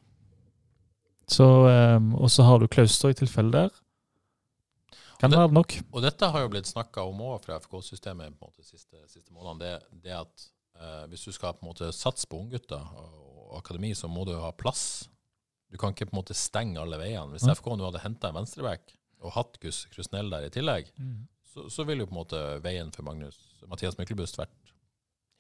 S3: Så, eh, og så har du Klaus da i tilfelle der. Kan
S1: Det-
S3: være nok.
S1: Og dette har jo blitt snakka om òg fra FK-systemet på en måte siste, siste månedene. Det, det at eh, hvis du skal på en måte satse på unggutter og, og akademi, så må du ha plass. Du kan ikke på en måte stenge alle veiene. Hvis
S3: Mm.
S1: FK nå hadde henta en venstreback og hatt Gus Krusnell der i tillegg, så, så ville jo på en måte veien for Magnus Mathias Myklebust vært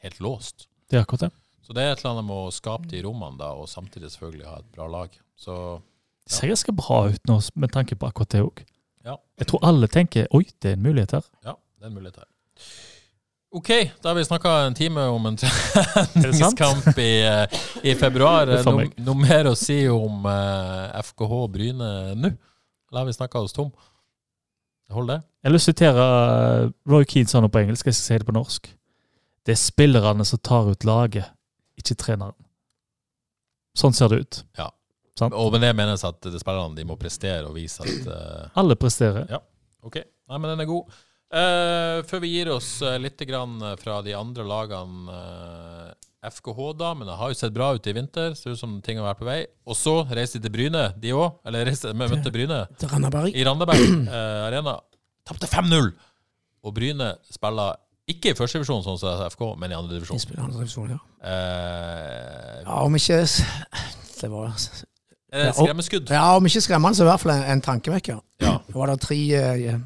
S1: helt låst.
S3: Det er akkurat det.
S1: Så det er et eller annet med å skape de rommene da, og samtidig selvfølgelig ha et bra lag. Så
S3: Det ser ganske bra ut nå, med tanke på akkurat det òg.
S1: Ja,
S3: Jeg tror alle tenker oi, det er en mulighet her.
S1: ja det er en mulighet her. OK, da har vi snakka en time om en treningskamp i, eh, i februar.
S3: Noe
S1: No, mer å si om uh, FKH Bryne nå? Eller har vi snakka oss tom? Hold det.
S3: Jeg har lyst til å sitere eh, Roy Keane sa noe på engelsk, jeg skal si det på norsk. Det er spillerne som tar ut laget, ikke treneren. Sånn ser det ut.
S1: Ja.
S3: Sant?
S1: Og med det menes at det spillerne de må prestere og vise at uh,
S3: Alle presterer.
S1: Ja, OK. Nei, men den er god. Uh, før vi gir oss uh, litt grann fra de andre lagene eh, FKH-damene har jo sett bra ut i vinter. Ser ut som ting har vært på vei. Og så reiste de til Bryne, de òg. Eller reiste, møtte Bryne
S2: Til Randaberg.
S1: i Randaberg eh, Arena. Tapte 5-0! og Bryne spiller ikke i første divisjon, sånn som FK, men i andre
S2: De
S1: divisjon.
S2: spiller andre divisjon, ja.
S1: Eh,
S2: ja. Om ikke Det var
S1: er skremmeskudd?
S2: Ja, om ikke skremmende, så i hvert fall en, en tankevekker.
S1: Ja.
S2: Det var det tre eh,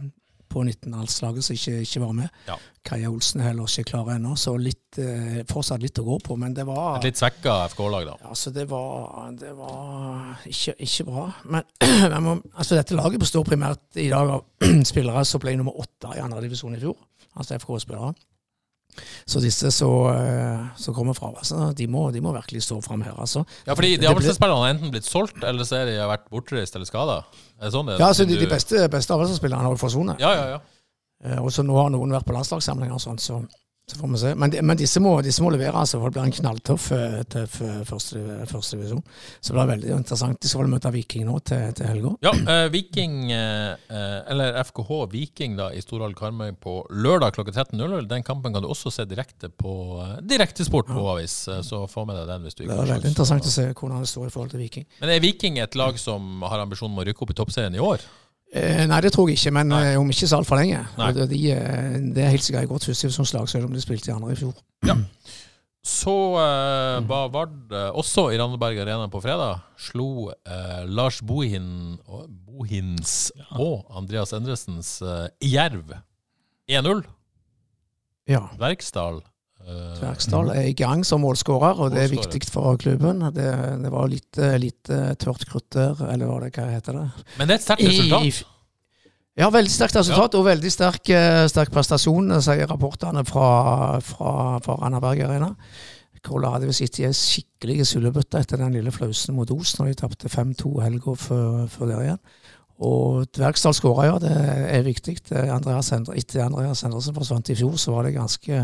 S2: på 19-landslaget som ikke, ikke var med.
S1: Ja.
S2: Kaja Olsen er heller ikke klar ennå, så litt, eh, fortsatt litt å gå på. Men det var
S1: Et litt svekka FK-lag, da.
S2: Altså, det var, det var ikke, ikke bra. Men må, altså, dette laget består primært i dag av spillere som ble nummer åtte i andre divisjon i fjor. Altså FK-spillere. Så disse som som kommer fra altså, de, må, de må virkelig stå fram her. altså.
S1: Ja, fordi de avlsspillerne har enten blitt solgt, eller så er de vært bortreist eller skada. Sånn?
S2: Ja, altså, de, de beste, beste avlsspillerne har jo forsvunnet.
S1: Ja, ja, ja.
S2: Eh, Og så nå har noen vært på landslagssamlinger og sånn, så, så får vi se. Men, de, men disse, må, disse må levere, altså, for det blir en knalltøff til tøff, eh, første, første divisjon. Så det blir veldig interessant. De skal vel møte Viking nå til, til helga.
S1: Ja, eh, Viking, eh, eh, eller FKH Viking da, i Storhall Karmøy på lørdag klokka 13.00. Den kampen kan du også se direkte på eh, Direktesport på Avis, eh, så få med deg den hvis du ikke
S2: Det
S1: er
S2: veldig interessant å se hvordan det står i forhold til Viking.
S1: Men er Viking et lag som har ambisjon om å rykke opp i toppserien i år?
S2: Eh, nei, det tror jeg ikke, men
S1: Nei.
S2: eh, om ikke så altfor lenge. Det, de, eh, det er helt sikkert et godt førstedivisjonslag, selv om de spilte i andre i fjor. Ja.
S1: Så eh, var Vard også i Randeberg Arena på fredag. Slo eh, Lars Bohin, Bohins Bohins og Andreas Endresens eh, Jerv 1-0.
S2: Ja.
S1: Verksdal. Eh,
S2: Tverksdal er i gang som målskårer, og det er viktig for klubben. Det, det var litt, eh, litt eh, tørt krutt der, eller hva det hva heter det?
S1: Men det er et sterkt resultat.
S2: Ja, veldig sterkt resultat og veldig sterk, sterk prestasjon, sier rapportene fra, fra, fra Randaberg Arena. Colorado i ei skikkelig sullebøtte etter den lille flausen mot Os når de tapte 5-2 helga før, før der igjen. Og Dvergsdal skåra, ja. Det er viktig. Er Andreas Endre, etter Andreas Endresen forsvant i fjor, så var det ganske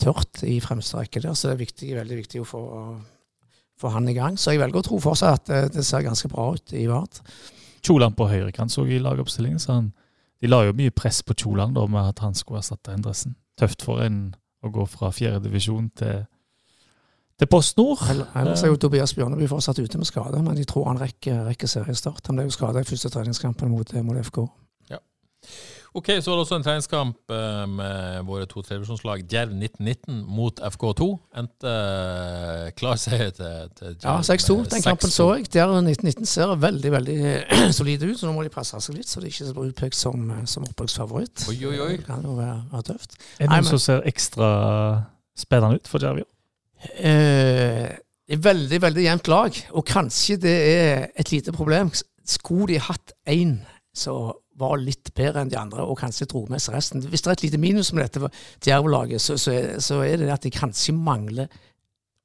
S2: tørt i fremste rekke der. Så det er viktig, veldig viktig å få, få han i gang. Så jeg velger å tro fortsatt at det, det ser ganske bra ut i Vard.
S3: Kjoland på høyrekant så i lagoppstillingen, så han, de la jo mye press på Kjoland da med at han skulle erstatte Endresen. Tøft for en å gå fra fjerdedivisjon til, til Post Nord.
S2: Ell- Ellers er jo Tobias Bjørneby fortsatt ute med skade, men de tror han rekker, rekker seriestart. Han ble jo skada i første treningskampen mot, mot FK.
S1: Ok, så var det også en treningskamp eh, med våre to tredjevisjonslag. Djerv 1919 mot FK2. Endte eh, klar seier til, til
S2: Ja, 6-2. Den kampen så jeg. Djerv 1919 ser veldig veldig solide ut, så nå må de passe seg litt, så de ikke blir utpekt som, som opprykksfavoritt.
S1: Oi, oi, oi.
S2: Det kan jo være, være tøft.
S3: Er det noen som ser ekstra spennende ut for Djerv?
S2: Eh, det er veldig, veldig jevnt lag, og kanskje det er et lite problem. Skulle de hatt én som var litt bedre enn de andre, og kanskje dro med seg resten Hvis det er et lite minus med dette Djerv-laget, så, så, så er det at de kanskje mangler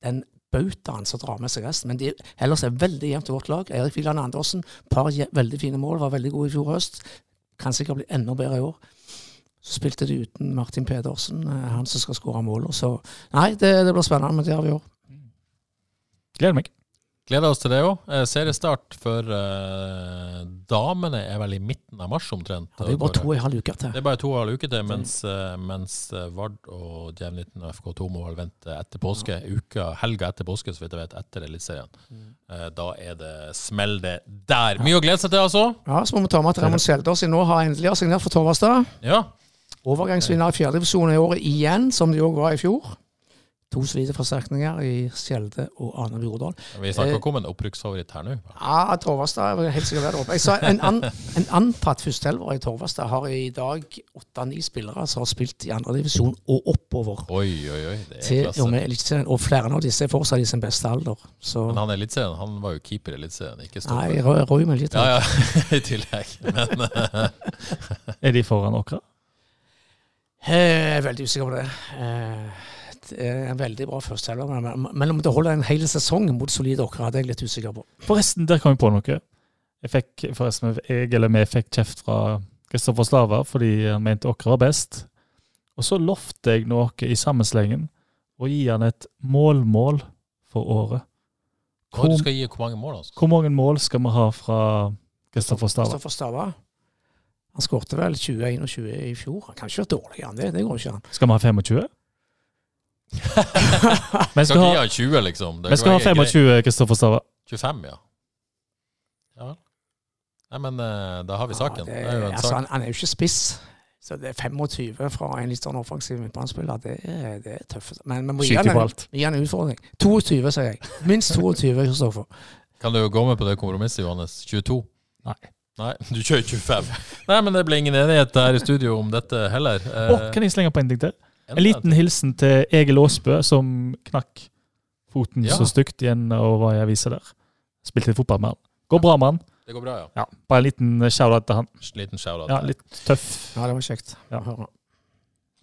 S2: den bautaen som drar med seg resten. Men de ellers er veldig jevnt i vårt lag. Erik Wieland Andersen, par veldig fine mål, var veldig god i fjor høst. Kan sikkert bli enda bedre i år. Så spilte de uten Martin Pedersen, eh, han som skal skåre målet. Så nei, det, det blir spennende med Djerv i år.
S3: Gleder meg.
S1: Gleder oss til det òg. Eh, seriestart for uh, damene er vel i midten av mars omtrent.
S2: Ja, det er bare to og en halv uke til.
S1: Det er bare to og en halv uke til, mens, eh, mens Vard og 19 og FK2 må vel vente etter påske. Uka, helga etter påske, så vidt jeg vet, etter Eliteserien. Eh, Da er det smell det der. Mye å glede seg til, altså.
S2: Ja, så må vi ta med at Raymond Skjeldås nå har endelig signert for Torvastad.
S1: Ja.
S2: Overgangsvinner i fjerdedivisjon i året igjen, som de òg var i fjor. To solide forsterkninger i Skjelde og Arne Bjordal.
S1: Vi snakker ikke om en opprykksfavoritt her nå.
S2: Ja, Torvastad er helt sikkert der oppe. Jeg sa en, an, en antatt førsteelver i Torvastad har i dag åtte-ni spillere som har spilt i andredivisjon og oppover.
S1: Oi, oi, oi. Det er
S2: Til og
S1: klasse.
S2: med Eliteserien. Og flere av disse er fortsatt i sin beste alder. Så
S1: Men han er Eliteserien. Han var jo keeper i Eliteserien, ikke stopper.
S2: Nei, røy med litt.
S1: Ja, ja, i tillegg. Men eh,
S3: Er de foran Åkra?
S2: Er veldig usikker på det. Eh, er en veldig bra førstehelger, men, men om det holder en hel sesong mot solide Åkra, det er jeg litt usikker på.
S3: Forresten, der kom jeg på noe. Jeg fikk forresten, jeg eller vi fikk kjeft fra Kristoffer Slava fordi han mente Åkra var best. Og så lovte jeg noe i sammenslengen å gi han et målmål for året. Hvor,
S1: du skal gi hvor mange mål, altså?
S3: hvor mange mål skal vi ha fra Kristoffer Stava?
S2: Kristoffer Stava. Han skårte vel 20-21 i fjor. Han kan ikke være dårligere enn det. Det går ikke an.
S3: Skal vi ha 25? Vi
S1: Skal
S3: skal
S1: ikke
S3: ha,
S1: gi han 20, liksom. Det
S3: vi skal ha
S1: kan være greit.
S3: 25, Kristoffer Stava.
S1: 25, ja. Ja. Nei, men eh, da har vi saken.
S2: Ja,
S1: det, er jo en
S2: altså,
S1: sak.
S2: han, han er jo ikke spiss Så det er 25 fra en litt sånn offensiv midtbanespiller. Det, er- det er tøft. Men vi må gi han, en, gi han en utfordring. 22, sier jeg. Minst 22, Kristoffer.
S1: Kan du gå med på det kompromisset, Johannes? 22?
S3: Nei.
S1: Nei, du kjører 25. Nei, men det ble ingen enighet her i studio om dette heller. Eh,
S3: Å, kan jeg slenge på en ting til? En liten hilsen til Egil Aasbø, som knakk foten
S1: Ja.
S3: så stygt igjen og hva jeg viser der. Spilte litt fotball med han. Går bra med han.
S1: Det går bra, ja.
S3: Ja, bare en liten shout-out til han.
S1: Liten shout-out.
S3: Ja, litt tøff.
S2: Ja, det var kjekt
S3: Ja.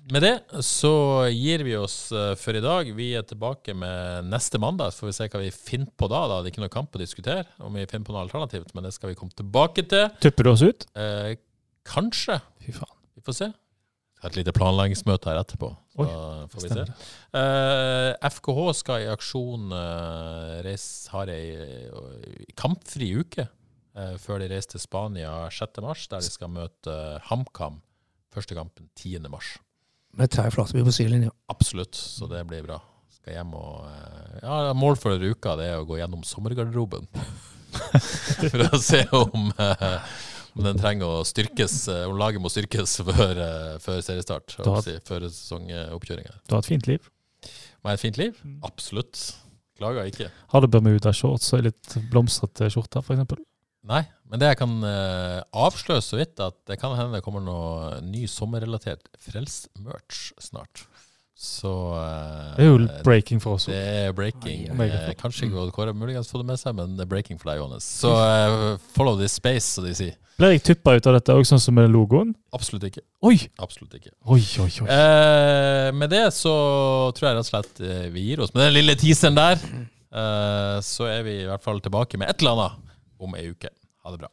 S1: Med det så gir vi oss eh, for i dag. Vi er tilbake med neste mandag. Så får vi se hva vi finner på da. da. Det er ikke noe kamp å diskutere om vi finner på noe alternativt, men det skal vi komme tilbake til.
S3: Tupper du oss ut?
S1: Eh, kanskje.
S3: Fy faen.
S1: Vi får se. Et lite planleggingsmøte her etterpå.
S3: Oi,
S1: får vi se.
S3: stemmer.
S1: Eh, FKH skal i aksjon uh, reise, har ei uh, kampfri uke eh, før de reiser til Spania 6. mars, der de skal møte eh, HamKam. Første kampen 10. mars.
S2: Med Terje Flateby på sidelinja.
S1: Absolutt, så det blir bra. Skal hjem og eh, Ja, mål for uka det er å gå gjennom sommergarderoben. for å se om, eh, om den trenger å styrkes, og laget må styrkes før, eh, før seriestart. Si, før sesongoppkjøringa.
S3: Du har et fint liv.
S1: Må jeg ha et fint liv? Absolutt. Klager ikke.
S3: Har du Bermuda-shorts og litt blomstrete skjorte, f.eks.?
S1: Nei, men det jeg kan uh, avsløre så vidt, at det kan hende det kommer noe ny sommerrelatert frelst-merch snart. Så eh,
S3: Det er jo breaking for oss.
S1: Det er breaking.
S3: Ai, ai, ai.
S1: Eh, kanskje ikke Kåre muligens få det med seg, men det er breaking for deg, Johannes. Så uh, follow this space, som de sier.
S3: Blir jeg tuppa ut av dette òg, sånn som med logoen?
S1: Absolutt ikke.
S3: Oi!
S1: Absolutt ikke.
S3: Oi, oi, oi.
S1: Uh, med det så tror jeg rett og slett uh, vi gir oss. Med den lille teaseren der, eh, så er vi i hvert fall tilbake med et eller annet om ei uke. Ha det bra.